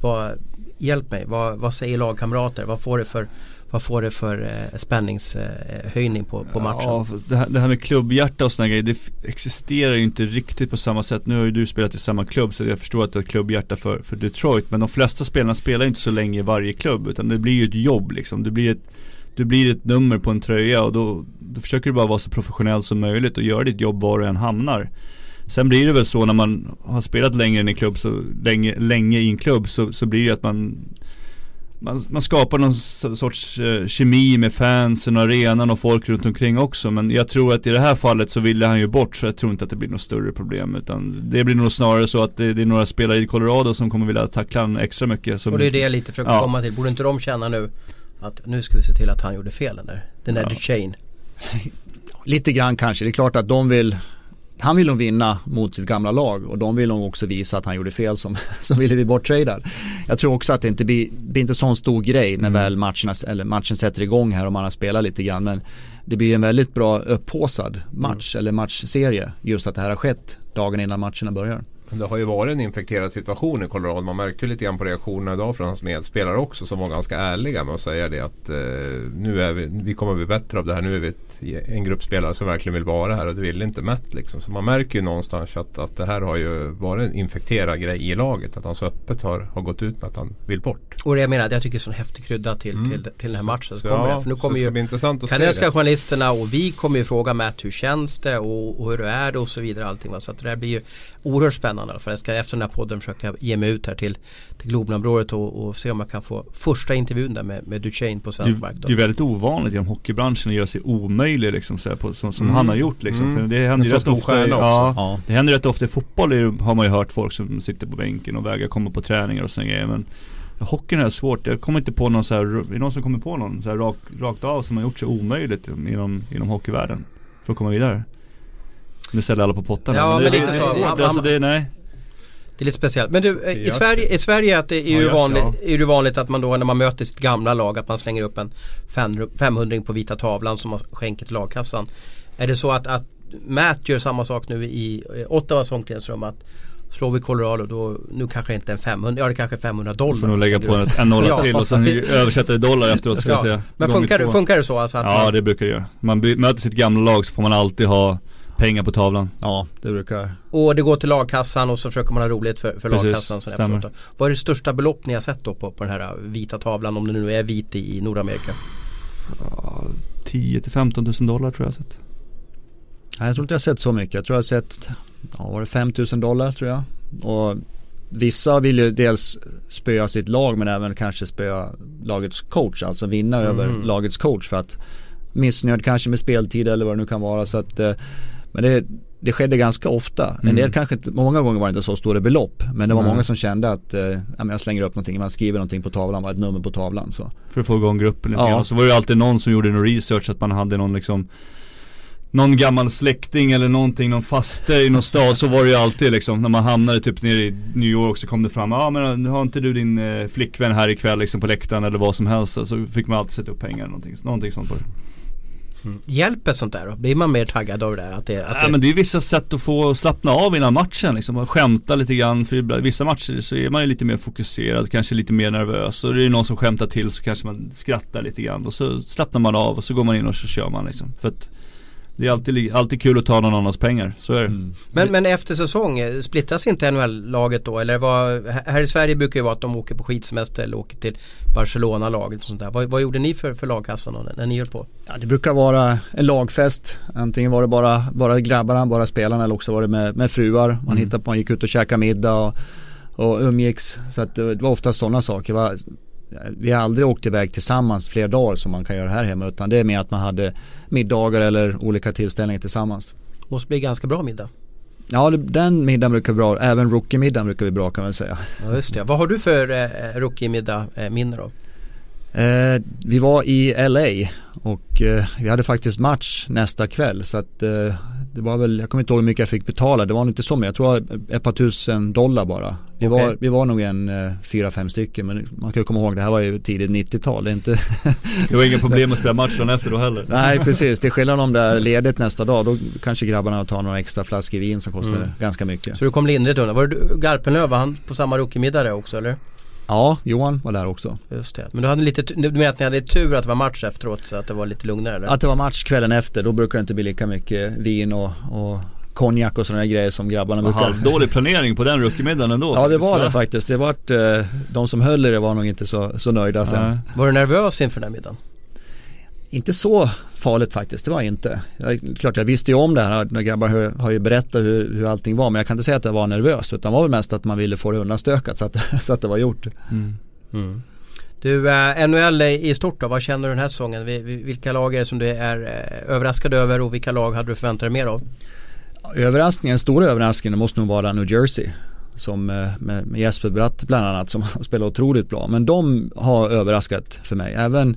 Vad, hjälp mig, vad, vad säger lagkamrater? Vad får det för, vad får det för eh, spänningshöjning på, på matchen? Ja, det, här, det här med klubbhjärta och sådana grejer, det existerar ju inte riktigt på samma sätt. Nu har ju du spelat i samma klubb så jag förstår att du har klubbhjärta för, för Detroit. Men de flesta spelarna spelar ju inte så länge i varje klubb utan det blir ju ett jobb liksom. Det blir ett, du blir ett nummer på en tröja och då, då försöker du bara vara så professionell som möjligt och göra ditt jobb var du än hamnar. Sen blir det väl så när man har spelat längre än en klubb, så länge, länge i en klubb så, så blir det att man man, man skapar någon sorts eh, kemi med fansen och arenan och folk runt omkring också Men jag tror att i det här fallet så ville han ju bort så jag tror inte att det blir något större problem Utan det blir nog snarare så att det, det är några spelare i Colorado som kommer vilja tackla honom extra mycket som, och det är det jag lite försöker Ja. komma till. Borde inte de känna nu att nu ska vi se till att han gjorde fel den där. Den där Ja. Duchene. Lite grann kanske. Det är klart att de vill han vill nog vinna mot sitt gamla lag och de vill nog också visa att han gjorde fel som, som ville bli borttradad. Jag tror också att det inte blir, blir inte sån stor grej när Mm. väl matcherna, eller matchen sätter igång här och man har spelat lite grann. Men det blir en väldigt bra upphåsad match eller matchserie just att det här har skett dagen innan matcherna börjar. Det har ju varit en infekterad situation i Colorado. Man märkte ju lite grann på reaktionerna idag från hans medspelare också som var ganska ärliga med att säga det att eh, nu är vi, vi kommer bli bättre av det här. Nu är vi ett, en grupp spelare som verkligen vill vara här och det vill inte Matt liksom. Så man märker ju någonstans att, att det här har ju varit en infekterad grej i laget. Att han så öppet har, har gått ut med att han vill bort. Och det jag menar, jag tycker det är sån häftig krydda till, Mm. till, till den här matchen. Så Så, kommer ja, det. För nu kommer ju bli intressant att se Kanadensiska journalisterna och vi kommer ju fråga Matt hur känns det och, och hur är det och så vidare. Allting, va? Så att det där blir ju oerhört spännande. Alla fall. Jag ska efter den här podden försöka ge mig ut här till, till Globenområdet och, och se om jag kan få första intervjun där med, med Duchene på svensk mark. det är väldigt ovanligt inom hockeybranschen att göra sig omöjlig liksom så här, på, som, som Mm. han har gjort liksom. Mm. För det händer rätt stor ofta ja, Ja. Det händer rätt ofta i fotboll är, har man ju hört folk som sitter på bänken och vägrar komma på träningar och sådana grejer men Hockeyn är svårt, jag kommer inte på någon så här, är det någon som kommer på någon så här rak, rakt av som har gjort sig omöjligt inom, inom hockeyvärlden? För att komma vidare Nu ställer alla på pottan Ja, men det, lite det så. Man- alltså det, nej Det är lite speciellt. Men du, eh, i Sverige, i Sverige att det är ju vanligt, är det vanligt att man då när man möter sitt gamla lag att man slänger upp en 500 på vita tavlan som man skänker till lagkassan. Är det så att, att Matt gör samma sak nu i eh, Ottawas omklädningsrum att slår vi Colorado då, nu kanske det inte är en 500, ja det kanske är 500 dollar. Får nog lägga på en, en nolla Ja. till och sen översätta i dollar efteråt ska jag Ja, säga Men funkar, det- funkar det så alltså att Ja man, det brukar det göra. Man möter sitt gamla lag så får man alltid ha pengar på tavlan. Ja, det brukar Och det går till lagkassan och så försöker man ha roligt för, för Precis, lagkassan. Sen stämmer. Vad är det största belopp ni har sett då på, på den här vita tavlan om det nu är vit i, i Nordamerika? Ja, 10 till 15 000 dollar tror jag sett. Nej, jag tror inte jag har sett så mycket. Jag tror jag har sett, ja var det 5000 dollar tror jag. Och vissa vill ju dels spöa sitt lag men även kanske spöa lagets coach. Alltså vinna över lagets coach för att missnöjd kanske med speltid eller vad det nu kan vara. Så att, eh, men det, det skedde ganska ofta. En del kanske inte, många gånger var det inte så stora belopp. Men det var Nej. många som kände att eh, jag slänger upp någonting, man skriver någonting på tavlan, bara ett nummer på tavlan. Så. För att få igång gruppen lite Ja. grann. Och så var det ju alltid någon som gjorde någon research att man hade någon liksom Någon gammal släkting eller någonting, någon faste i någon stad så var det ju alltid liksom När man hamnade typ nere i New York så kom det fram Ja ah, men har inte du din eh, flickvän här ikväll liksom på läktaren eller vad som helst Så fick man alltid sätta upp pengar eller någonting, någonting sånt var det Hjälper sånt där då? Blir man mer taggad av det där? Att det, att Ja det... men det är vissa sätt att få slappna av innan matchen liksom, och skämta lite grann för vissa matcher så är man ju lite mer fokuserad, kanske lite mer nervös och det är någon som skämtar till så kanske man skrattar lite grann och så slappnar man av och så går man in och så kör man liksom. För att det är alltid, alltid kul att ta någon annans pengar, så är det. Mm. Men, men efter säsong, eh, splittras inte NHL-laget då? Eller vad, här i Sverige brukar det vara att de åker på skidsemester eller åker till Barcelona-laget och sånt där. Vad, vad gjorde ni för, för lagkassan då, när, när ni höll på? Ja, det brukar vara en lagfest. Antingen var det bara, bara grabbarna, bara spelarna eller också var det med, med fruar. Man Mm. hittade på, man gick ut och käkade middag och, och umgicks. Så att det var ofta sådana saker. Va? Vi har aldrig åkt iväg tillsammans fler dagar som man kan göra här hemma. Utan det är mer att man hade middagar eller olika tillställningar tillsammans. Måste bli ganska bra middag. Ja, den middagen brukar bra. Även rookie-middagen brukar vi bra kan man säga. Ja just det. Vad har du för eh, rookie-middag eh, minne då? Eh, vi var i LA och eh, vi hade faktiskt match nästa kväll så att eh, det var väl, jag kommer inte ihåg hur mycket jag fick betala, det var nog inte så mycket, jag tror det var ett par tusen dollar bara. Vi, Okej. var, vi var nog en eh, fyra, fem stycken men man ska ju komma ihåg det här var ju tidigt 90-tal, det inte Det var inga problem att spela matchen efter då heller. Nej precis, det är skillnad om det är ledigt nästa dag, då kanske grabbarna tar några extra flaskor vin som kostar Mm. ganska mycket. Så du kom lindrigt undan. Var det du- Garpenlöv, var han på samma rookie-middag också eller? Ja, Johan var där också. Just det. Men du hade lite, du menar att ni hade tur att det var match efteråt så att det var lite lugnare eller? Att det var match kvällen efter, då brukar det inte bli lika mycket vin och, och konjak och sådana grejer som grabbarna brukar Halvdålig planering på den rookie-middagen ändå. Ja det var det faktiskt. Det vart, eh, de som höll i det var nog inte så, så nöjda sen. Var du nervös inför den här middagen? Inte så farligt faktiskt, det var inte. Jag, klart jag visste ju om det här, när grabbar har, har ju berättat hur, hur allting var. Men jag kan inte säga att jag var nervös. Utan var väl mest att man ville få det undanstökat så att, så att det var gjort. Mm. Du, eh, NHL i stort då, vad känner du den här säsongen? Vi- vi- Vilka lag är det som du är eh, överraskad över och vilka lag hade du förväntat dig mer av? Överraskningen, den stora överraskningen måste nog vara New Jersey. Som eh, med Jesper Bratt bland annat som spelar otroligt bra. Men de har överraskat för mig. Även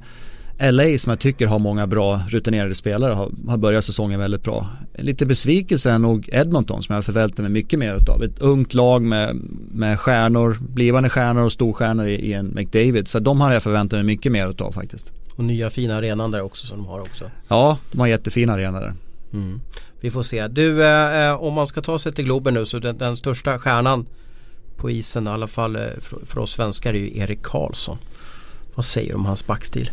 LA som jag tycker har många bra rutinerade spelare har, har börjat säsongen väldigt bra. Lite besvikelse är nog Edmonton som jag förväntar mig mycket mer utav. Ett ungt lag med, med stjärnor, blivande stjärnor och storstjärnor i, i en McDavid. Så de har jag förväntat mig mycket mer utav faktiskt. Och nya fina arenan där också som de har också. Ja, de har jättefina arenor där. Vi får se. Du, eh, eh, om man ska ta sig till Globen nu så den, den största stjärnan på isen i alla fall eh, för, för oss svenskar är ju Erik Karlsson. Vad säger du om hans backstil?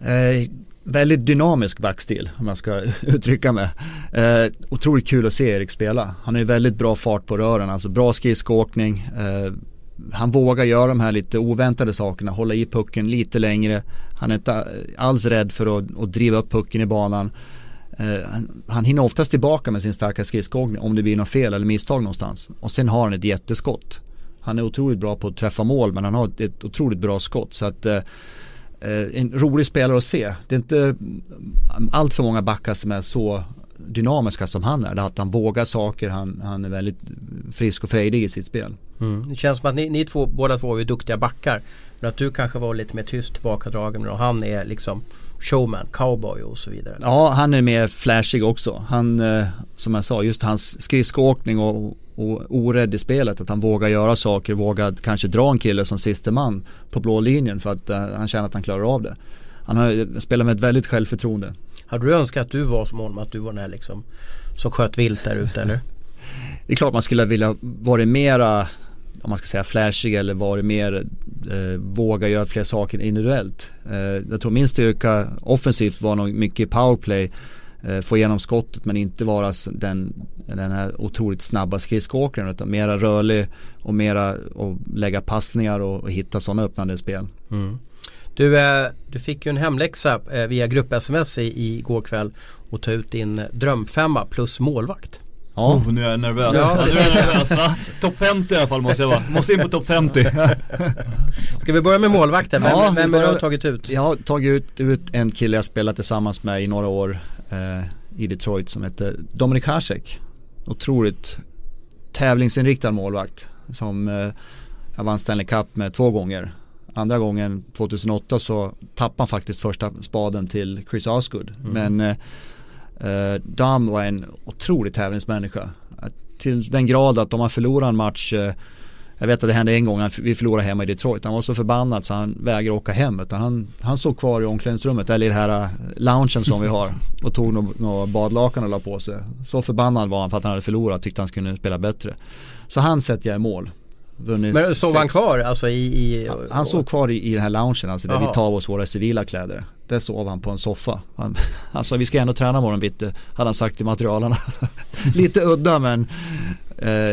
Eh, väldigt dynamisk backstil om jag ska uttrycka mig. Eh, otroligt kul att se Erik spela. Han har ju väldigt bra fart på rören, alltså bra skridskoåkning. Eh, han vågar göra de här lite oväntade sakerna, hålla i pucken lite längre. Han är inte alls rädd för att, att driva upp pucken i banan. Eh, han, han hinner oftast tillbaka med sin starka skridskoåkning om det blir något fel eller misstag någonstans. Och sen har han ett jätteskott. Han är otroligt bra på att träffa mål men han har ett, ett otroligt bra skott. Så att eh, en rolig spelare att se. Det är inte mm, allt för många backar som är så dynamiska som han är. Att han vågar saker, han, han är väldigt frisk och frejdig i sitt spel. Det känns som att ni, ni två, båda två är ju duktiga backar. Men att du kanske var lite mer tyst tillbakadragen och han är liksom showman, cowboy och så vidare. Ja, han är mer flashig också. Han, eh, som jag sa, just hans skridskoåkning och orädd i spelet. Att han vågar göra saker, vågar kanske dra en kille som sista man på blå linjen för att eh, han känner att han klarar av det. Han har spelat med ett väldigt självförtroende. Hade du önskat att du var som honom, att du var den här liksom som sköt vilt där ute eller? Det är klart man skulle vilja vara mera, om man ska säga flashig eller vara mer, eh, våga göra fler saker individuellt. Eh, jag tror min styrka offensivt var nog mycket powerplay. Eh, få igenom skottet men inte vara den, den här otroligt snabba skridskoåkaren utan mera rörlig och mera och lägga passningar och, och hitta sådana öppnande spel. Mm. Du, eh, du fick ju en hemläxa eh, via grupp-sms i, går kväll och ta ut din drömfemma plus målvakt. Ja. Oh, nu är jag nervös. Ja, nu är jag nervös va? Topp 50 i alla fall måste jag vara. Måste in på topp 50. Ska vi börja med målvakten? Vem, ja, vem har du tagit ut? Jag har tagit ut, ut en kille jag spelat tillsammans med i några år eh, i Detroit som heter Dominik Hasek. Otroligt tävlingsinriktad målvakt som eh, vann Stanley Cup med två gånger. Andra gången 2008 så tappade han faktiskt första spaden till Chris Osgood. Mm. Men eh, eh, Dam var en otrolig tävlingsmänniska. Till den grad att om han förlorar en match eh, jag vet att det hände en gång, vi förlorade hemma i Detroit. Han var så förbannad så han vägrade åka hem. Utan han, han stod kvar i omklädningsrummet, eller i det här eh, loungen som vi har. Och tog några badlakan och la på sig. Så förbannad var han för att han hade förlorat, tyckte han skulle spela bättre. Så han sätter jag i mål. Men sov han kvar alltså i, i Han, han sov kvar i, i den här loungen, alltså där Aha. vi tar oss våra civila kläder. Där sov han på en soffa. Han, alltså vi ska ändå träna morgon bitti, hade han sagt till materialarna. Lite udda men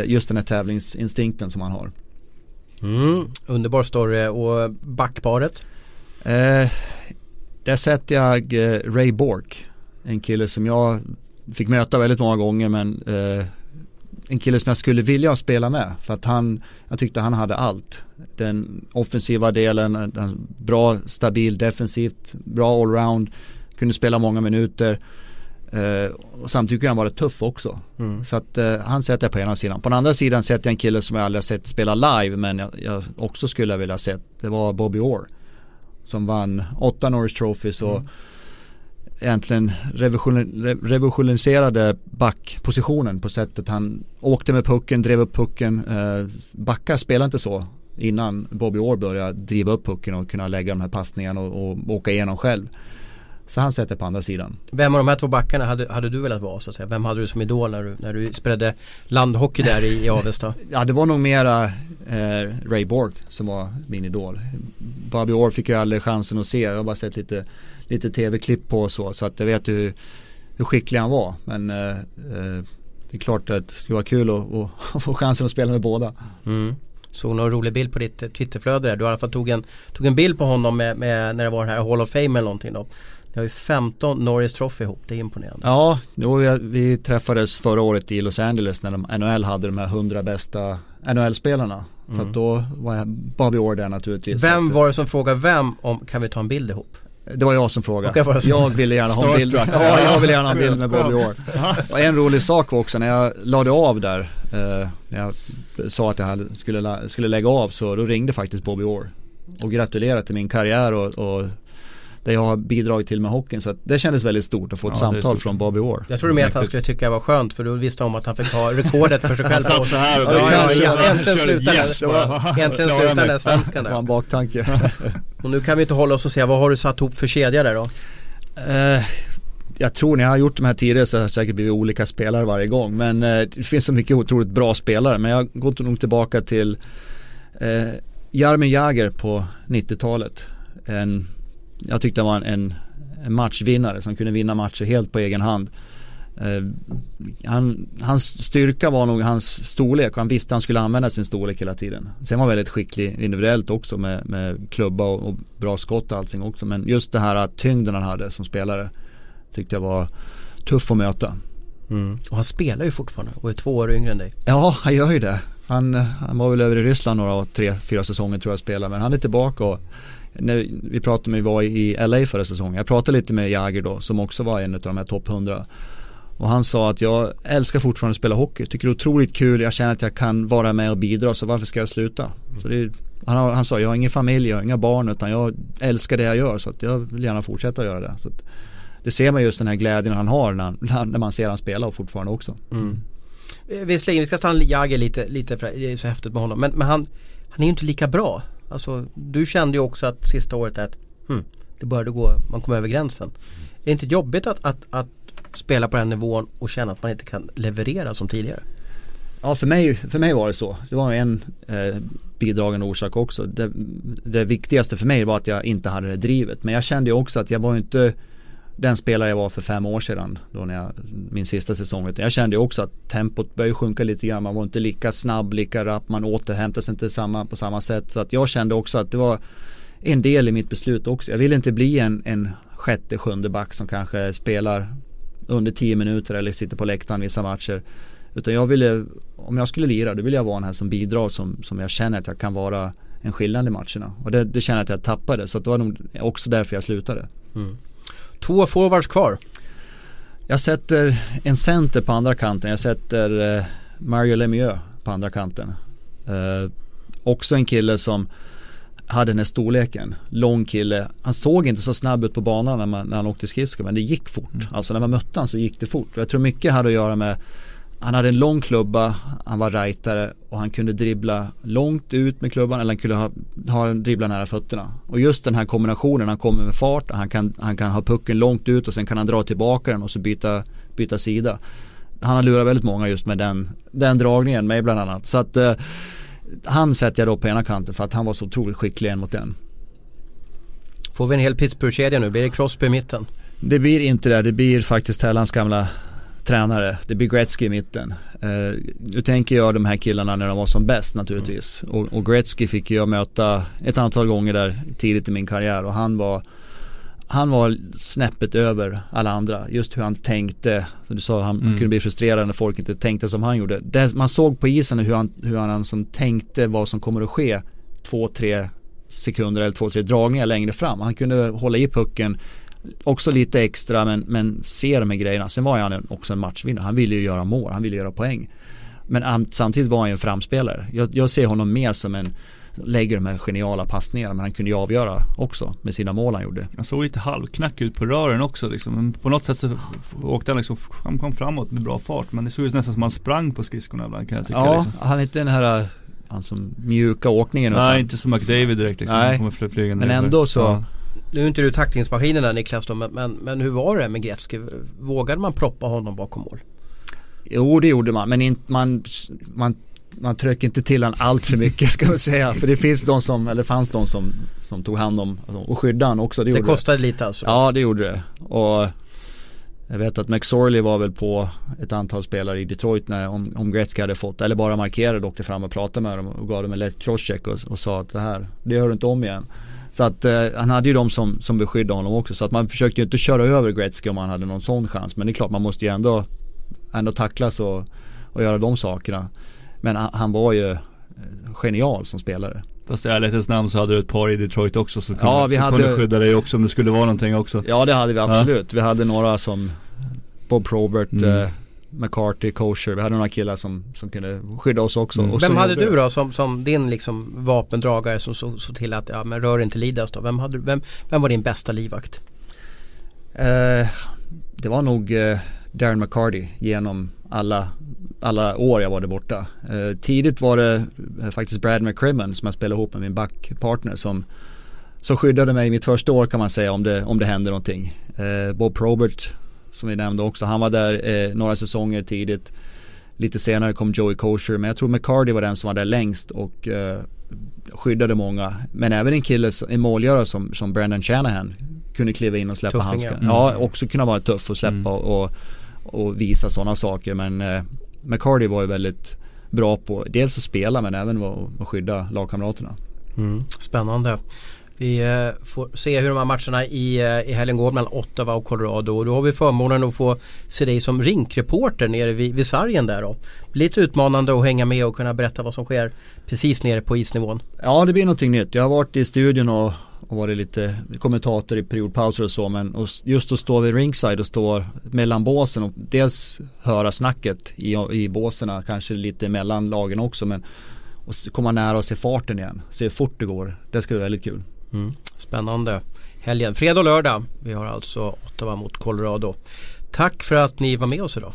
just den här tävlingsinstinkten som han har. Mm, underbar story och backparet? Eh, där sätter jag eh, Ray Bork. En kille som jag fick möta väldigt många gånger men eh, en kille som jag skulle vilja spela med. För att han, jag tyckte han hade allt. Den offensiva delen, den bra, stabil defensivt, bra allround. Kunde spela många minuter. Uh, och samtidigt kan han vara tuff också. Mm. Så att uh, han sätter jag på ena sidan. På den andra sidan sätter jag en kille som jag aldrig har sett spela live men jag, jag också skulle vilja sett. Det var Bobby Orr. Som vann åtta Norris Trophies och mm egentligen revolutioniserade backpositionen på sättet han åkte med pucken, drev upp pucken. Eh, backar spelar inte så innan Bobby Orr började driva upp pucken och kunna lägga de här passningarna och, och åka igenom själv. Så han sätter på andra sidan. Vem av de här två backarna hade, hade du velat vara så att säga? Vem hade du som idol när du, när du spelade landhockey där i, i Avesta? ja det var nog mera eh, Ray Borg som var min idol. Bobby Orr fick jag aldrig chansen att se. Jag har bara sett lite lite tv-klipp på och så. Så att jag vet hur, hur skicklig han var. Men eh, eh det är klart att det skulle vara kul att, att få chansen att spela med båda. Mm. Såg någon rolig bild på ditt Twitterflöde där. Du i alla fall tog en, tog en bild på honom med, med, när det var den här Hall of Fame eller någonting då. Ni har ju 15 Norris Trophy ihop, det är imponerande. Ja, då vi, träffades förra året i Los Angeles när de, NHL hade de här 100 bästa NHL-spelarna. Mm. Så då var Bobby Orr där naturligtvis. Vem var det som frågade vem om kan vi ta en bild ihop? Det var jag som frågade. Okay, jag ville gärna ha en bild. Ja, jag ville gärna ha en bild med Bobby Orr. Och en rolig sak var också när jag lade av där, eh, när jag sa att jag skulle, skulle lägga av så då ringde faktiskt Bobby Orr. Och gratulerade till min karriär och, och det jag har bidragit till med hockeyn. Så det kändes väldigt stort att få ett ja, samtal från Bobby Orr. Jag trodde mer att han skulle tycka det var skönt för du visste om att han fick ha rekordet för sig själv. han satt så här och ja, ja, ja, Äntligen slutade yes, Äntligen slutade svenskan där. Det var en baktanke. och nu kan vi inte hålla oss och säga, vad har du satt ihop för kedja där då? Uh, jag tror när jag har gjort de här tidigare så har det säkert blivit olika spelare varje gång. Men eh, det finns så mycket otroligt bra spelare. Men jag går nog tillbaka till eh, Jaromir Jagr på 90-talet. En jag tyckte han var en, en matchvinnare som kunde vinna matcher helt på egen hand. Uh, han, hans styrka var nog hans storlek och han visste att han skulle använda sin storlek hela tiden. Sen var han väldigt skicklig individuellt också med, med klubba och, och, bra skott och allting också. Men just det här tyngden han hade som spelare tyckte jag var tuff att möta. Mm. Och han spelar ju fortfarande och är två år yngre än dig. Ja, han gör ju det. Han, han var väl över i Ryssland några, tre, fyra säsonger tror jag spelade. Men han är tillbaka och när vi pratade med, vi var i LA förra säsongen. Jag pratade lite med Jagger då som också var en av de här topp 100. Och han sa att jag älskar fortfarande att spela hockey. Tycker det är otroligt kul. Jag känner att jag kan vara med och bidra. Så varför ska jag sluta? Så det, han, han sa jag har ingen familj, jag har inga barn utan jag älskar det jag gör. Så att jag vill gärna fortsätta göra det. Så att, det ser man just den här glädjen han har när, när man ser han spela och fortfarande också. Mm. Visserligen, vi ska stanna Jagger lite, lite för det är så häftigt med honom. Men, men han, han är ju inte lika bra. Alltså, du kände ju också att sista året att hmm, det började gå, man kom över gränsen. Är det inte jobbigt att, att, att spela på den nivån och känna att man inte kan leverera som tidigare? Ja för mig, för mig var det så. Det var en eh, bidragande orsak också. Det, det, viktigaste för mig var att jag inte hade det drivet. Men jag kände ju också att jag var inte den spelare jag var för fem år sedan. Då när jag, min sista säsong. Utan jag kände också att tempot började sjunka lite grann. Man var inte lika snabb, lika rapp. Man återhämtade sig inte samma, på samma sätt. Så att jag kände också att det var en del i mitt beslut också. Jag ville inte bli en, en sjätte, sjunde back som kanske spelar under tio minuter eller sitter på läktaren vissa matcher. Utan jag ville, om jag skulle lira, då ville jag vara en här som bidrar som, som jag känner att jag kan vara en skillnad i matcherna. Och det, det känner jag att jag tappade. Så det var nog också därför jag slutade. Mm. Två forwards kvar. Jag sätter en center på andra kanten. Jag sätter eh, Mario Lemieux på andra kanten. Eh, också en kille som hade den här storleken. Lång kille. Han såg inte så snabb ut på banan när, man, när han åkte skridskor men det gick fort. Mm. Alltså när man mötte honom så gick det fort. Och jag tror mycket hade att göra med han hade en lång klubba, han var rightare och han kunde dribbla långt ut med klubban eller han kunde ha, ha dribbla nära fötterna. Och just den här kombinationen, han kommer med fart, han kan, han kan ha pucken långt ut och sen kan han dra tillbaka den och så byta, byta sida. Han har lurat väldigt många just med den, den dragningen, mig bland annat. Så att eh, han sätter jag då på ena kanten för att han var så otroligt skicklig en mot en. Får vi en hel Pittsburgh-kedja nu? Blir det Crosby i mitten? Det blir inte det. Det blir faktiskt Hellans gamla tränare. Det blir Gretzky i mitten. Uh, nu tänker jag de här killarna när de var som bäst naturligtvis. Mm. Och, och, Gretzky fick jag möta ett antal gånger där tidigt i min karriär och han var han var snäppet över alla andra. Just hur han tänkte. Som du sa, han mm. kunde bli frustrerad när folk inte tänkte som han gjorde. Det, man såg på isen hur han, hur han som tänkte vad som kommer att ske två, tre sekunder eller två, tre dragningar längre fram. Han kunde hålla i pucken också lite extra men, men se de här grejerna. Sen var han också en matchvinnare. Han ville ju göra mål, han ville göra poäng. Men samtidigt var han ju en framspelare. Jag, jag ser honom mer som en lägger de här geniala passningarna men han kunde ju avgöra också med sina mål han gjorde. Han såg lite halvknack ut på rören också liksom. Men på något sätt så åkte han liksom, han kom framåt med bra fart men det såg ut nästan som han sprang på skridskorna ibland kan jag tycka. Ja, liksom. han är inte den här han som mjuka åkningen. Nej, utan, inte som McDavid direkt liksom. Nej, men ändå så ja. Nu är inte du tacklingsmaskinen där Niklas då, men, men, men hur var det med Gretzky? Vågade man proppa honom bakom mål? Jo det gjorde man men inte, man, man, man tryckte inte till honom allt för mycket ska man säga. För det finns de som, eller fanns de som, som tog hand om och skyddade honom också. Det, det kostade det. lite alltså? Ja det gjorde det. Och jag vet att McSorley var väl på ett antal spelare i Detroit när, om, om Gretzky hade fått, eller bara markerade och åkte fram och pratade med dem och gav dem en lätt crosscheck och, och sa att det här, det gör du inte om igen. Så att eh, han hade ju de som, som beskyddade honom också. Så att man försökte ju inte köra över Gretzky om han hade någon sån chans. Men det är klart man måste ju ändå, ändå tacklas och, och göra de sakerna. Men han, han var ju eh, genial som spelare. Fast i ärlighetens namn så hade du ett par i Detroit också som kunde, ja, vi hade, kunde skydda dig också om det skulle vara någonting också. Ja det hade vi absolut. Ja. Vi hade några som Bob Probert, mm. eh, McCarthy, Kosher. Vi hade några killar som, som kunde skydda oss också. Mm. Vem hade du då som, som din liksom vapendragare som såg så till att, ja men rör inte Lidas då. Vem, hade, vem, vem var din bästa livvakt? Eh, det var nog eh, Darren McCarty genom alla, alla år jag var där borta. Eh, tidigt var det eh, faktiskt Brad McCrimmon som jag spelade ihop med min backpartner som som skyddade mig i mitt första år kan man säga om det, om det hände någonting. Eh, Bob Probert som vi nämnde också. Han var där eh, några säsonger tidigt. Lite senare kom Joey Kosher men jag tror McCarty var den som var där längst och eh, skyddade många. Men även en kille, en målgörare som, som Brandon Shanahan kunde kliva in och släppa handsken. Mm. Ja, också kunna vara tuff och släppa mm. och, och visa sådana saker. Men eh, McCarty var ju väldigt bra på dels att spela men även att skydda lagkamraterna. Mm. Spännande. Vi eh, får se hur de här matcherna i, eh, i helgen går mellan Ottawa och Colorado. Och då har vi förmånen att få se dig som rinkreporter nere vid, vid sargen där då. Lite utmanande att hänga med och kunna berätta vad som sker precis nere på isnivån. Ja det blir någonting nytt. Jag har varit i studion och, och varit lite kommentator i periodpauser och så men och just att stå vid ringside och stå mellan båsen och dels höra snacket i, i båsen kanske lite mellan lagen också men och komma nära och se farten igen. Se hur fort det går. Det ska bli väldigt kul. Mm. Spännande. Helgen, fredag och lördag. Vi har alltså Ottawa mot Colorado. Tack för att ni var med oss idag.